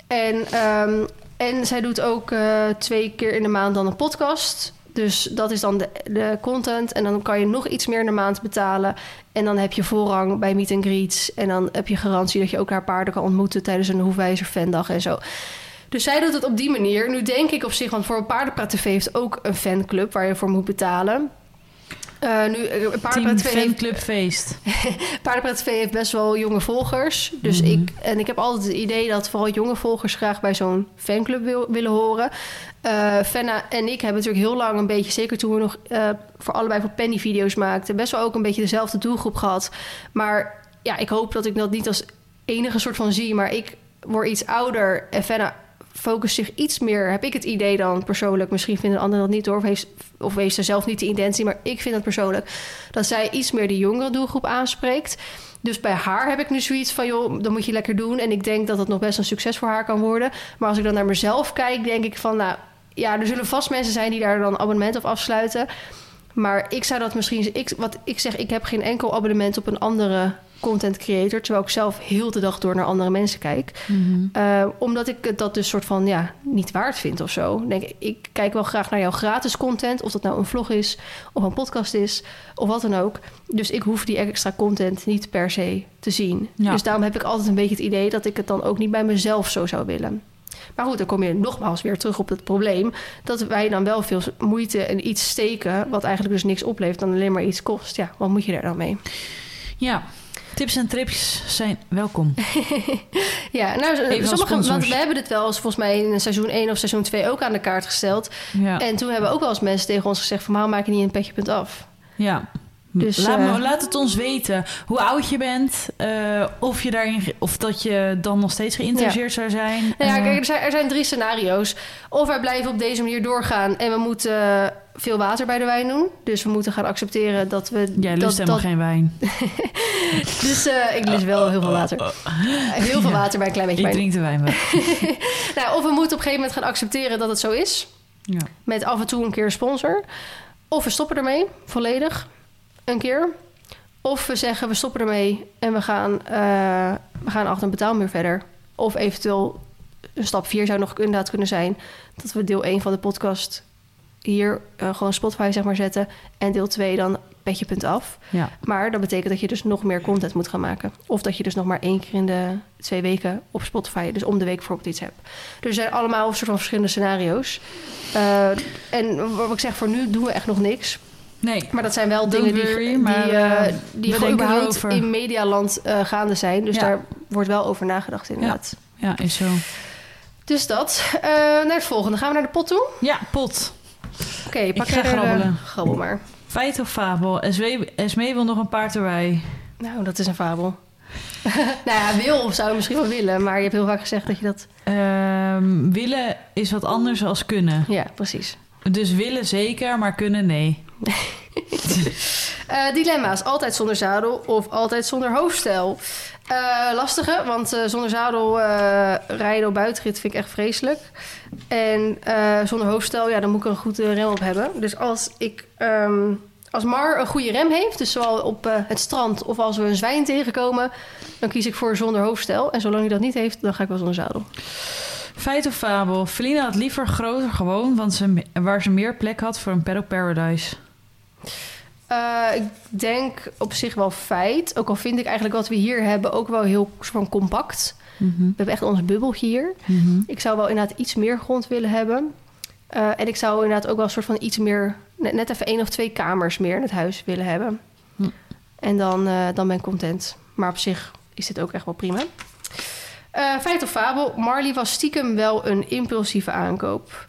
En, ehm, en zij doet ook twee keer in de maand dan een podcast. Dus dat is dan de, de content. En dan kan je nog iets meer in maand betalen. En dan heb je voorrang bij meet and greets. En dan heb je garantie dat je ook haar paarden kan ontmoeten tijdens een Hoefwijzer fandag en zo. Dus zij doet het op die manier. Nu denk ik op zich, want voor Paardenpraat TV heeft ook een fanclub waar je voor moet betalen. Eh nu, eh, Team Paardenpraat TV heeft Fanclub Feest. Paardenpraat TV heeft best wel jonge volgers. Dus Mhm. ik, en ik heb altijd het idee dat vooral jonge volgers graag bij zo'n fanclub wil, willen horen. Eh Fenna en ik hebben natuurlijk heel lang een beetje, zeker toen we nog eh, voor allebei voor Penny video's maakten, best wel ook een beetje dezelfde doelgroep gehad. Maar ja, ik hoop dat ik dat niet als enige soort van zie. Maar ik word iets ouder en Fenna focust zich iets meer, heb ik het idee dan persoonlijk. Misschien vinden anderen dat niet door, of heeft, of heeft ze zelf niet de intentie. Maar ik vind het persoonlijk dat zij iets meer de jongere doelgroep aanspreekt. Dus bij haar heb ik nu zoiets van, joh, dat moet je lekker doen. En ik denk dat het nog best een succes voor haar kan worden. Maar als ik dan naar mezelf kijk, denk ik van, nou, ja, er zullen vast mensen zijn die daar dan abonnement op afsluiten. Maar ik zou dat misschien, ik, wat ik zeg, ik heb geen enkel abonnement op een andere content creator, terwijl ik zelf heel de dag door naar andere mensen kijk. Mhm. Uh, omdat ik het dat dus soort van ja, niet waard vind of zo. Ik Denk, ik, ik kijk wel graag naar jouw gratis content. Of dat nou een vlog is, of een podcast is, of wat dan ook. Dus ik hoef die extra content niet per se te zien. Ja. Dus daarom heb ik altijd een beetje het idee dat ik het dan ook niet bij mezelf zo zou willen. Maar goed, dan kom je nogmaals weer terug op het probleem. Dat wij dan wel veel moeite en iets steken. Wat eigenlijk dus niks oplevert, dan alleen maar iets kost. Ja, wat moet je daar dan mee? Ja, tips en trips zijn welkom. Ja, nou, Even sommige, want we hebben dit wel eens volgens mij in seizoen 1 of seizoen 2 ook aan de kaart gesteld. Ja, En toen hebben ook wel eens mensen tegen ons gezegd van... waarom maak je niet een petje punt af? ja. Dus, laat, eh, me, laat het ons weten hoe oud je bent, eh, of, je daarin, of dat je dan nog steeds geïnteresseerd zou zijn. Nou ja, Eh, kijk, er zijn, er zijn drie scenario's. Of wij blijven op deze manier doorgaan... en we moeten veel water bij de wijn doen. Dus we moeten gaan accepteren dat we... Jij lust dat, helemaal dat, geen wijn. Dus eh, ik lust wel heel veel water. Heel veel water bij een klein beetje Ik wijn. drink de wijn wel. Nou, of we moeten op een gegeven moment gaan accepteren dat het zo is... Ja. met af en toe een keer sponsor. Of we stoppen ermee, volledig, een keer. Of we zeggen, we stoppen ermee en we gaan, eh, we gaan achter een betaalmuur verder. Of eventueel, een stap 4 zou nog inderdaad kunnen zijn... dat we deel 1 van de podcast hier eh, gewoon Spotify zeg maar zetten... en deel 2 dan petje punt af. ja. Maar dat betekent dat je dus nog meer content moet gaan maken. Of dat je dus nog maar één keer in de twee weken op Spotify... dus om de week bijvoorbeeld iets hebt. Dus er zijn allemaal een soort van verschillende scenario's. Eh, en wat ik zeg, voor nu doen we echt nog niks. Nee. Maar dat zijn wel dingen die, worry, die, maar, eh, eh, die we gewoon denken überhaupt erover. in medialand eh, gaande zijn. Dus Ja. daar wordt wel over nagedacht inderdaad. Ja, is zo. Dus dat. Naar het volgende. Gaan we naar de pot toe? Ja, pot. Oké, pak ga jij er, eh, grabbelen. grabbel maar. Feit of fabel? SW, Esmee wil nog een paard erbij. Nou, dat is een fabel. nou ja, wil zou je misschien wel willen. Maar je hebt heel vaak gezegd dat je dat... Ehm, willen is wat anders als kunnen. Ja, precies. Dus willen zeker, maar kunnen nee. Eh, dilemma's. Altijd zonder zadel of altijd zonder hoofdstel? Eh, lastige, want eh, zonder zadel rijden op buitenrit vind ik echt vreselijk. En zonder hoofdstel, ja, dan moet ik een goede rem op hebben. Dus als ik... ehm, als Mar een goede rem heeft, dus zowel op het strand of als we een zwijn tegenkomen, dan kies ik voor zonder hoofdstel. En zolang hij dat niet heeft, dan ga ik wel zonder zadel. Feit of fabel? Felina had liever groter gewoond, want ze, waar ze meer plek had voor een paddock paradise. Eh, ik denk op zich wel feit. Ook al vind ik eigenlijk wat we hier hebben ook wel heel van compact. Mhm. We hebben echt ons bubbeltje hier. Mhm. Ik zou wel inderdaad iets meer grond willen hebben. Eh, en ik zou inderdaad ook wel een soort van iets meer... Net, net even één of twee kamers meer in het huis willen hebben. Hm. En dan, eh, dan ben ik content. Maar op zich is dit ook echt wel prima. Feit of fabel. Marley was stiekem wel een impulsieve aankoop.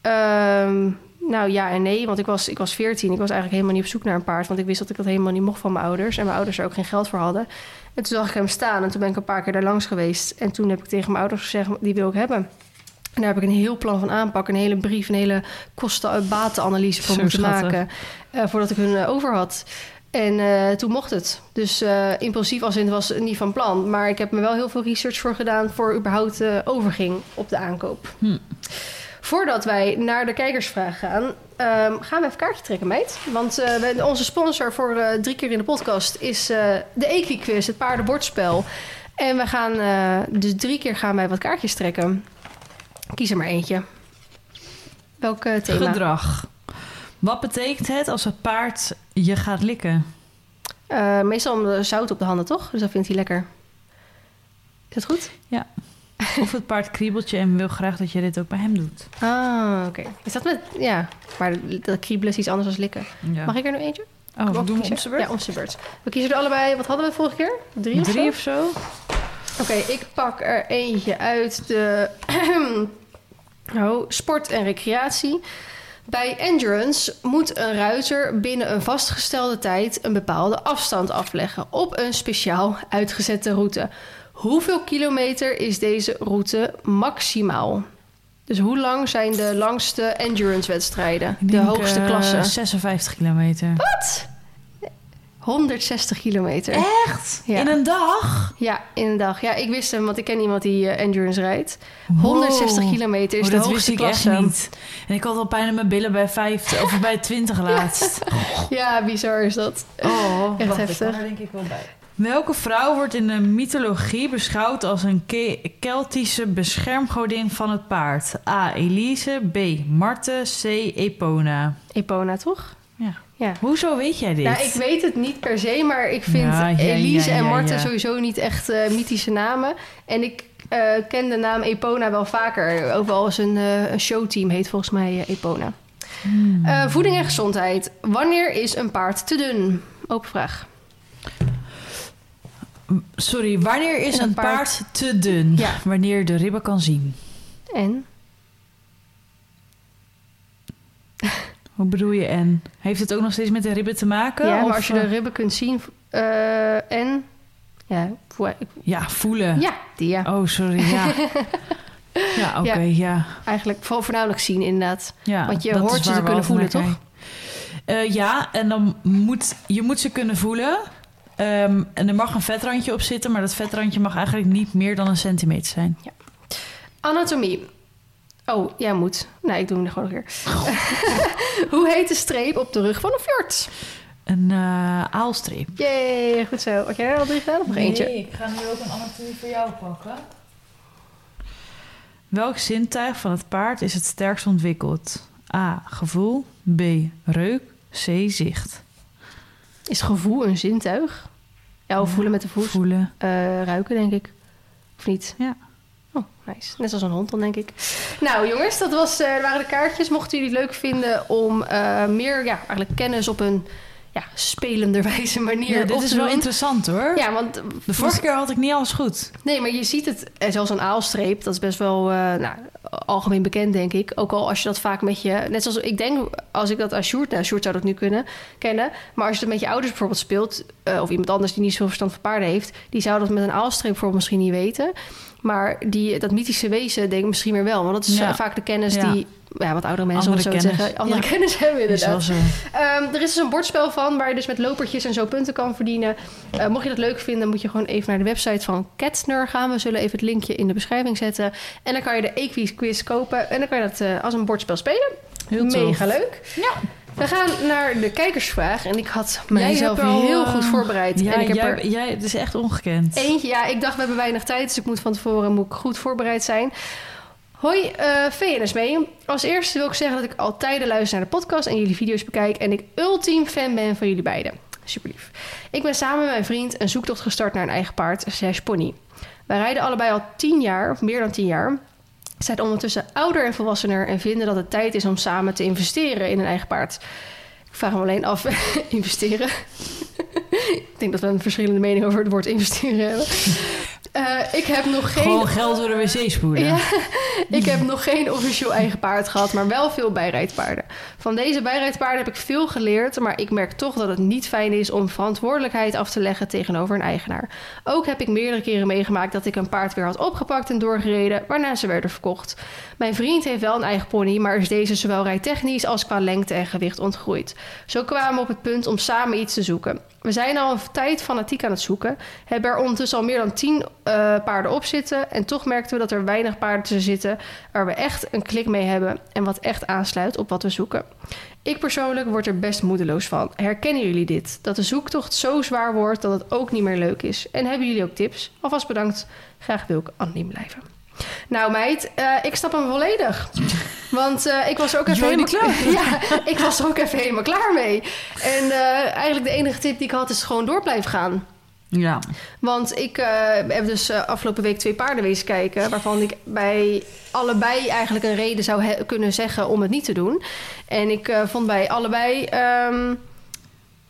Ehm, nou ja en nee, want ik was, ik was 14. Ik was eigenlijk helemaal niet op zoek naar een paard. Want ik wist dat ik dat helemaal niet mocht van mijn ouders. En mijn ouders er ook geen geld voor hadden. En toen zag ik hem staan en toen ben ik een paar keer daar langs geweest. En toen heb ik tegen mijn ouders gezegd, die wil ik hebben. En daar heb ik een heel plan van aanpak, een hele brief, een hele kosten-batenanalyse voor moeten maken. eh, voordat ik hun eh, over had. En eh, toen mocht het. Dus impulsief als in het was niet van plan. Maar ik heb me wel heel veel research voor gedaan... voor überhaupt overging op de aankoop. Hm. Voordat wij naar de kijkersvraag gaan... ehm, gaan we even kaartje trekken, meid. Want eh, onze sponsor voor eh, drie keer in de podcast... is eh, de Equi-quiz, het paardenbordspel. En we gaan dus drie keer gaan wij wat kaartjes trekken. Kies er maar eentje. Welk thema? Gedrag. Wat betekent het als het paard je gaat likken? Meestal om de zout op de handen, toch? Dus dat vindt hij lekker. Is dat goed? Of het paard kriebelt je en wil graag dat je dit ook bij hem doet. Ah, oké. Is dat met... Ja, maar dat kriebelen is iets anders dan likken. Ja. Mag ik er nu eentje? Oh, Welke doen we om beurt? Ja, om beurt. We kiezen er allebei... Wat hadden we vorige keer? Drie of zo? Drie of zo? Oké, ik pak er eentje uit de oh, sport en recreatie. Bij endurance moet een ruiter binnen een vastgestelde tijd een bepaalde afstand afleggen op een speciaal uitgezette route. Hoeveel kilometer is deze route maximaal? Dus hoe lang zijn de langste endurance-wedstrijden? Ik De denk, hoogste eh, klasse? 56 kilometer. Wat? 160 kilometer. Echt? Ja. In een dag? Ja, in een dag. Ja, ik wist hem, want ik ken iemand die eh, endurance rijdt. 160 Wow. kilometer is Oh, de dat hoogste wist ik klasse. echt niet. En ik had al pijn in mijn billen bij 5 of bij 20 laatst. Ja, bizar is dat. Oh, Echt ik heftig. kan er denk ik wel bij. Welke vrouw wordt in de mythologie beschouwd als een Ke- Keltische beschermgodin van het paard? A. Elise, B. Marte, C. Epona. Epona, toch? Ja. Ja. Hoezo weet jij dit? Nou, ik weet het niet per se, maar ik vind Ja, ja, Elise en ja. sowieso niet echt eh, mythische namen. En ik eh, ken de naam Epona wel vaker. Overal een, eh, een showteam heet volgens mij Epona. Hmm. Voeding en gezondheid. Wanneer is een paard te dun? Open vraag. Sorry, wanneer is Een een paard- paard te dun? Ja. Wanneer de ribben kan zien. En? Hoe bedoel je en? Heeft het ook nog steeds met de ribben te maken? Ja, Of, maar als je de eh, ribben kunt zien... eh, en? Ja, voel- Ja, voelen. ja, die ja. Oh, sorry, ja. ja, oké, Ja. ja. Eigenlijk vooral voornamelijk zien inderdaad. ja. Want je hoort ze te kunnen voelen, kijken. Eh, ja, en dan moet je moet ze kunnen voelen. Ehm, en er mag een vetrandje op zitten, maar dat vetrandje mag eigenlijk niet meer dan een centimeter zijn. Anatomie. Oh, jij moet. Nee, ik doe hem er gewoon nog weer. Hoe heet de streep op de rug van een fjord? Een eh, aalstreep. Jee, goed zo. Had jij er al drie gedaan of nog eentje? ik ga nu ook een anatomie voor jou pakken. Welk zintuig van het paard is het sterkst ontwikkeld? A. Gevoel. B. Reuk. C. Zicht. Is gevoel een zintuig? Ja, of Ja, voelen met de voet. Voelen. Eh, ruiken, denk ik. Of niet? Ja. Oh, nice. Net als een hond dan, denk ik. Nou, jongens, dat was, eh, waren de kaartjes. Mochten jullie het leuk vinden om eh, meer ja, eigenlijk kennis op een ja, spelenderwijze manier Ja, dit is wel interessant hoor. Ja, want De vorige keer had ik niet alles goed. Nee, maar je ziet het, en zelfs een aalstreep, dat is best wel eh, nou, algemeen bekend, denk ik. Ook al als je dat vaak met je, net zoals ik denk, als ik dat als Sjoerd, nou, Sjoerd zou dat nu kunnen kennen, maar als je dat met je ouders bijvoorbeeld speelt, eh, of iemand anders die niet zoveel verstand van paarden heeft, die zou dat met een aalstreep bijvoorbeeld misschien niet weten. Maar die, dat mythische wezen denk ik misschien weer wel, want dat is Ja. vaak de kennis Ja. die ja, wat oudere mensen, om het zo Andere te zeggen, kennis. andere Ja. kennis hebben Is inderdaad. zo. Ehm, er is dus een bordspel van waar je dus met lopertjes en zo punten kan verdienen. Eh, mocht je dat leuk vinden, moet je gewoon even naar de website van Kettner gaan. We zullen even het linkje in de beschrijving zetten. En dan kan je de Equiz quiz kopen. En dan kan je dat eh, als een bordspel spelen. Heel tof. Mega leuk. Ja. We gaan naar de kijkersvraag. En ik had mijzelf al, heel eh, goed voorbereid. Ja, en ik heb jij, er jij, het is echt ongekend. eentje. Ja, ik dacht we hebben weinig tijd. Dus ik moet van tevoren moet ik goed voorbereid zijn. Hoi, eh VNSB. Als eerste wil ik zeggen dat ik al tijden luister naar de podcast en jullie video's bekijk. En ik ultiem fan ben van jullie beiden. Super lief. Ik ben samen met mijn vriend een zoektocht gestart naar een eigen paard, slash pony. Wij rijden allebei al tien jaar, of meer dan tien jaar. Zijn ondertussen ouder en volwassener en vinden dat het tijd is om samen te investeren in een eigen paard. Ik vraag me alleen af, investeren. ik denk dat we een verschillende mening over het woord investeren hebben. Eh, ik heb nog geen... Gewoon geld door de wc spoelen. Ja, ik heb nog geen officieel eigen paard gehad, maar wel veel bijrijdpaarden. Van deze bijrijdpaarden heb ik veel geleerd, maar ik merk toch dat het niet fijn is om verantwoordelijkheid af te leggen tegenover een eigenaar. Ook heb ik meerdere keren meegemaakt dat ik een paard weer had opgepakt en doorgereden, waarna ze werden verkocht. Mijn vriend heeft wel een eigen pony, maar is deze zowel rijtechnisch als qua lengte en gewicht ontgroeid. Zo kwamen we op het punt om samen iets te zoeken. We zijn al een tijd fanatiek aan het zoeken, hebben er ondertussen al meer dan tien eh, paarden op zitten en toch merkten we dat er weinig paarden tussen zitten waar we echt een klik mee hebben en wat echt aansluit op wat we zoeken. Ik persoonlijk word er best moedeloos van. Herkennen jullie dit? Dat de zoektocht zo zwaar wordt dat het ook niet meer leuk is. En hebben jullie ook tips? Alvast bedankt. Graag wil ik anoniem blijven. Nou meid, eh, ik snap hem volledig. Want eh, ik was er ook even helemaal Ja, ik was er ook even helemaal klaar mee. En eigenlijk de enige tip die ik had is gewoon door blijven gaan. Ja. Want ik eh, heb dus eh, afgelopen week twee paarden wezen kijken... waarvan ik bij allebei eigenlijk een reden zou kunnen zeggen om het niet te doen. En ik eh, vond bij allebei... ehm,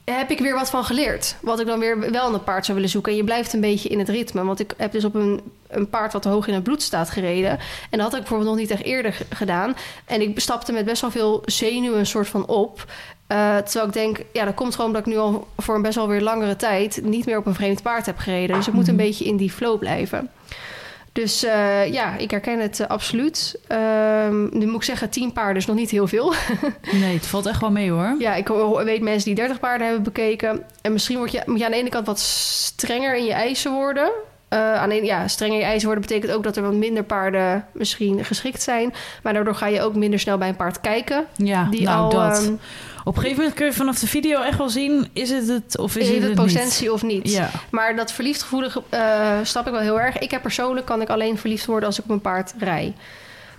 heb ik weer wat van geleerd. Wat ik dan weer wel aan het paard zou willen zoeken. En je blijft een beetje in het ritme. Want ik heb dus op een, een paard wat hoog in het bloed staat gereden. En dat had ik bijvoorbeeld nog niet echt eerder gedaan. En ik stapte met best wel veel zenuwen een soort van op. Eh, terwijl ik denk, ja, dat komt gewoon omdat ik nu al voor een best wel weer langere tijd niet meer op een vreemd paard heb gereden. Dus ik moet een beetje in die flow blijven. Dus eh, ja, ik herken het eh, absoluut. Ehm, nu moet ik zeggen, tien paarden is nog niet heel veel. Nee, het valt echt wel mee hoor. Ja, ik weet mensen die 30 paarden hebben bekeken. En misschien word je, moet je aan de ene kant wat strenger in je eisen worden. Eh, aan de ene, ja, strenger in je eisen worden betekent ook dat er wat minder paarden misschien geschikt zijn. Maar daardoor ga je ook minder snel bij een paard kijken. Ja, Die nou al dat. ehm, Op een gegeven moment kun je vanaf de video echt wel zien... is het het of is heeft het het het niet? potentie of niet. Ja. Maar dat verliefd gevoelige eh snap ik wel heel erg. Ik heb persoonlijk kan ik alleen verliefd worden als ik op een paard rij.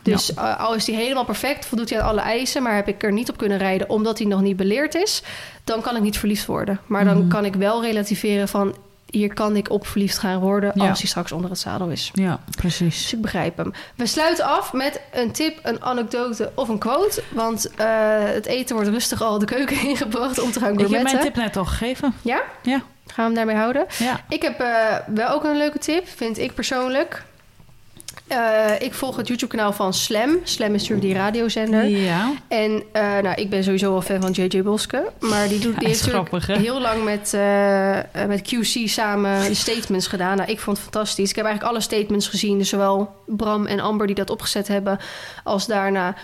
Dus eh, al is die helemaal perfect, voldoet hij aan alle eisen, maar heb ik er niet op kunnen rijden omdat hij nog niet beleerd is, dan kan ik niet verliefd worden. Maar dan Mhm. kan ik wel relativeren van hier kan ik op verliefd gaan worden Ja. als hij straks onder het zadel is. Ja, precies. Dus ik begrijp hem. We sluiten af met een tip, een anekdote of een quote. Want eh, het eten wordt rustig al de keuken ingebracht om te gaan Ik heb gourmetten. mijn tip net al gegeven. Ja? Ja. Gaan we hem daarmee houden? Ja. Ik heb eh, wel ook een leuke tip, vind ik persoonlijk. Eh, ik volg het YouTube-kanaal van Slam. Slam is natuurlijk die radiozender. Ja. En eh, nou, ik ben sowieso wel fan van JJ Boske. Maar die, doet, die heeft natuurlijk heel lang met, eh, met QC samen statements gedaan. Nou, ik vond het fantastisch. Ik heb eigenlijk alle statements gezien. Dus zowel Bram en Amber die dat opgezet hebben... als daarna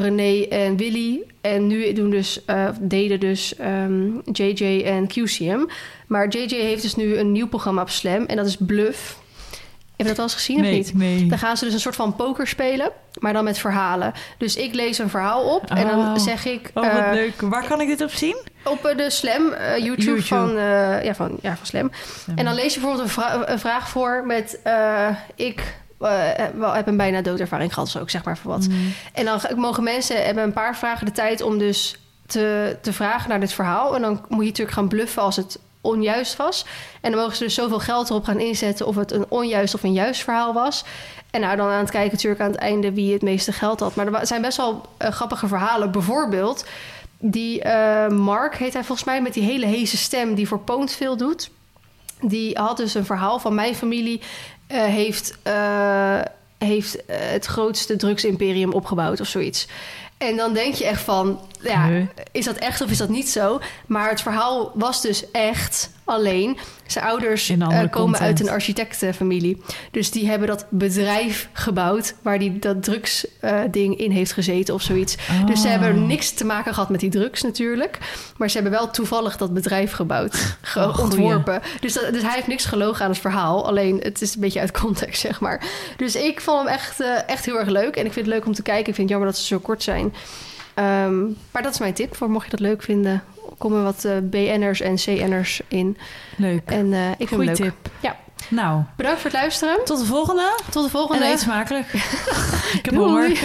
René en Willy. En nu doen dus, deden dus ehm, JJ en QCM. Maar JJ heeft dus nu een nieuw programma op Slam. En dat is Bluff. Heb je dat al eens gezien of Nee, niet? nee. Dan gaan ze dus een soort van poker spelen, maar dan met verhalen. Dus ik lees een verhaal op en dan Oh. zeg ik Oh, wat eh, leuk. Waar kan ik dit op zien? op eh, de Slam eh, YouTube, YouTube. Van, ja, van, ja, van Slam. En dan lees je bijvoorbeeld een, vra- een vraag voor met ik wel, heb een bijna doodervaring gehad, zo ik zeg maar voor wat. Mm. En dan mogen mensen hebben een paar vragen de tijd om dus te, te vragen naar dit verhaal. En dan moet je natuurlijk gaan bluffen als het onjuist was. En dan mogen ze dus zoveel geld erop gaan inzetten of het een onjuist of een juist verhaal was. En nou, dan aan het kijken natuurlijk aan het einde wie het meeste geld had. Maar er zijn best wel eh, grappige verhalen. Bijvoorbeeld die eh, Mark, heet hij volgens mij, met die hele heese stem die voor Poont veel doet. Die had dus een verhaal van mijn familie eh, heeft, heeft het grootste drugsimperium opgebouwd of zoiets. En dan denk je echt van, ja, is dat echt of is dat niet zo? Maar het verhaal was dus echt Alleen, zijn ouders eh, komen content. uit een architectenfamilie. Dus die hebben dat bedrijf gebouwd waar die dat drugsding in heeft gezeten of zoiets. Dus ze hebben niks te maken gehad met die drugs natuurlijk. Maar ze hebben wel toevallig dat bedrijf gebouwd, ge- Oh, ontworpen. Dus, dat, dus hij heeft niks gelogen aan het verhaal. Alleen het is een beetje uit context, zeg maar. Dus ik vond hem echt, eh, echt heel erg leuk. En ik vind het leuk om te kijken. Ik vind het jammer dat ze zo kort zijn. Ehm, maar dat is mijn tip voor mocht je dat leuk vinden. Komen wat eh, BN'ers en CN'ers in. Leuk. En eh, ik vind Goeie leuk. tip. Ja. Nou, Bedankt voor het luisteren. tot de volgende. Tot de volgende. En eet smakelijk. Ik heb honger.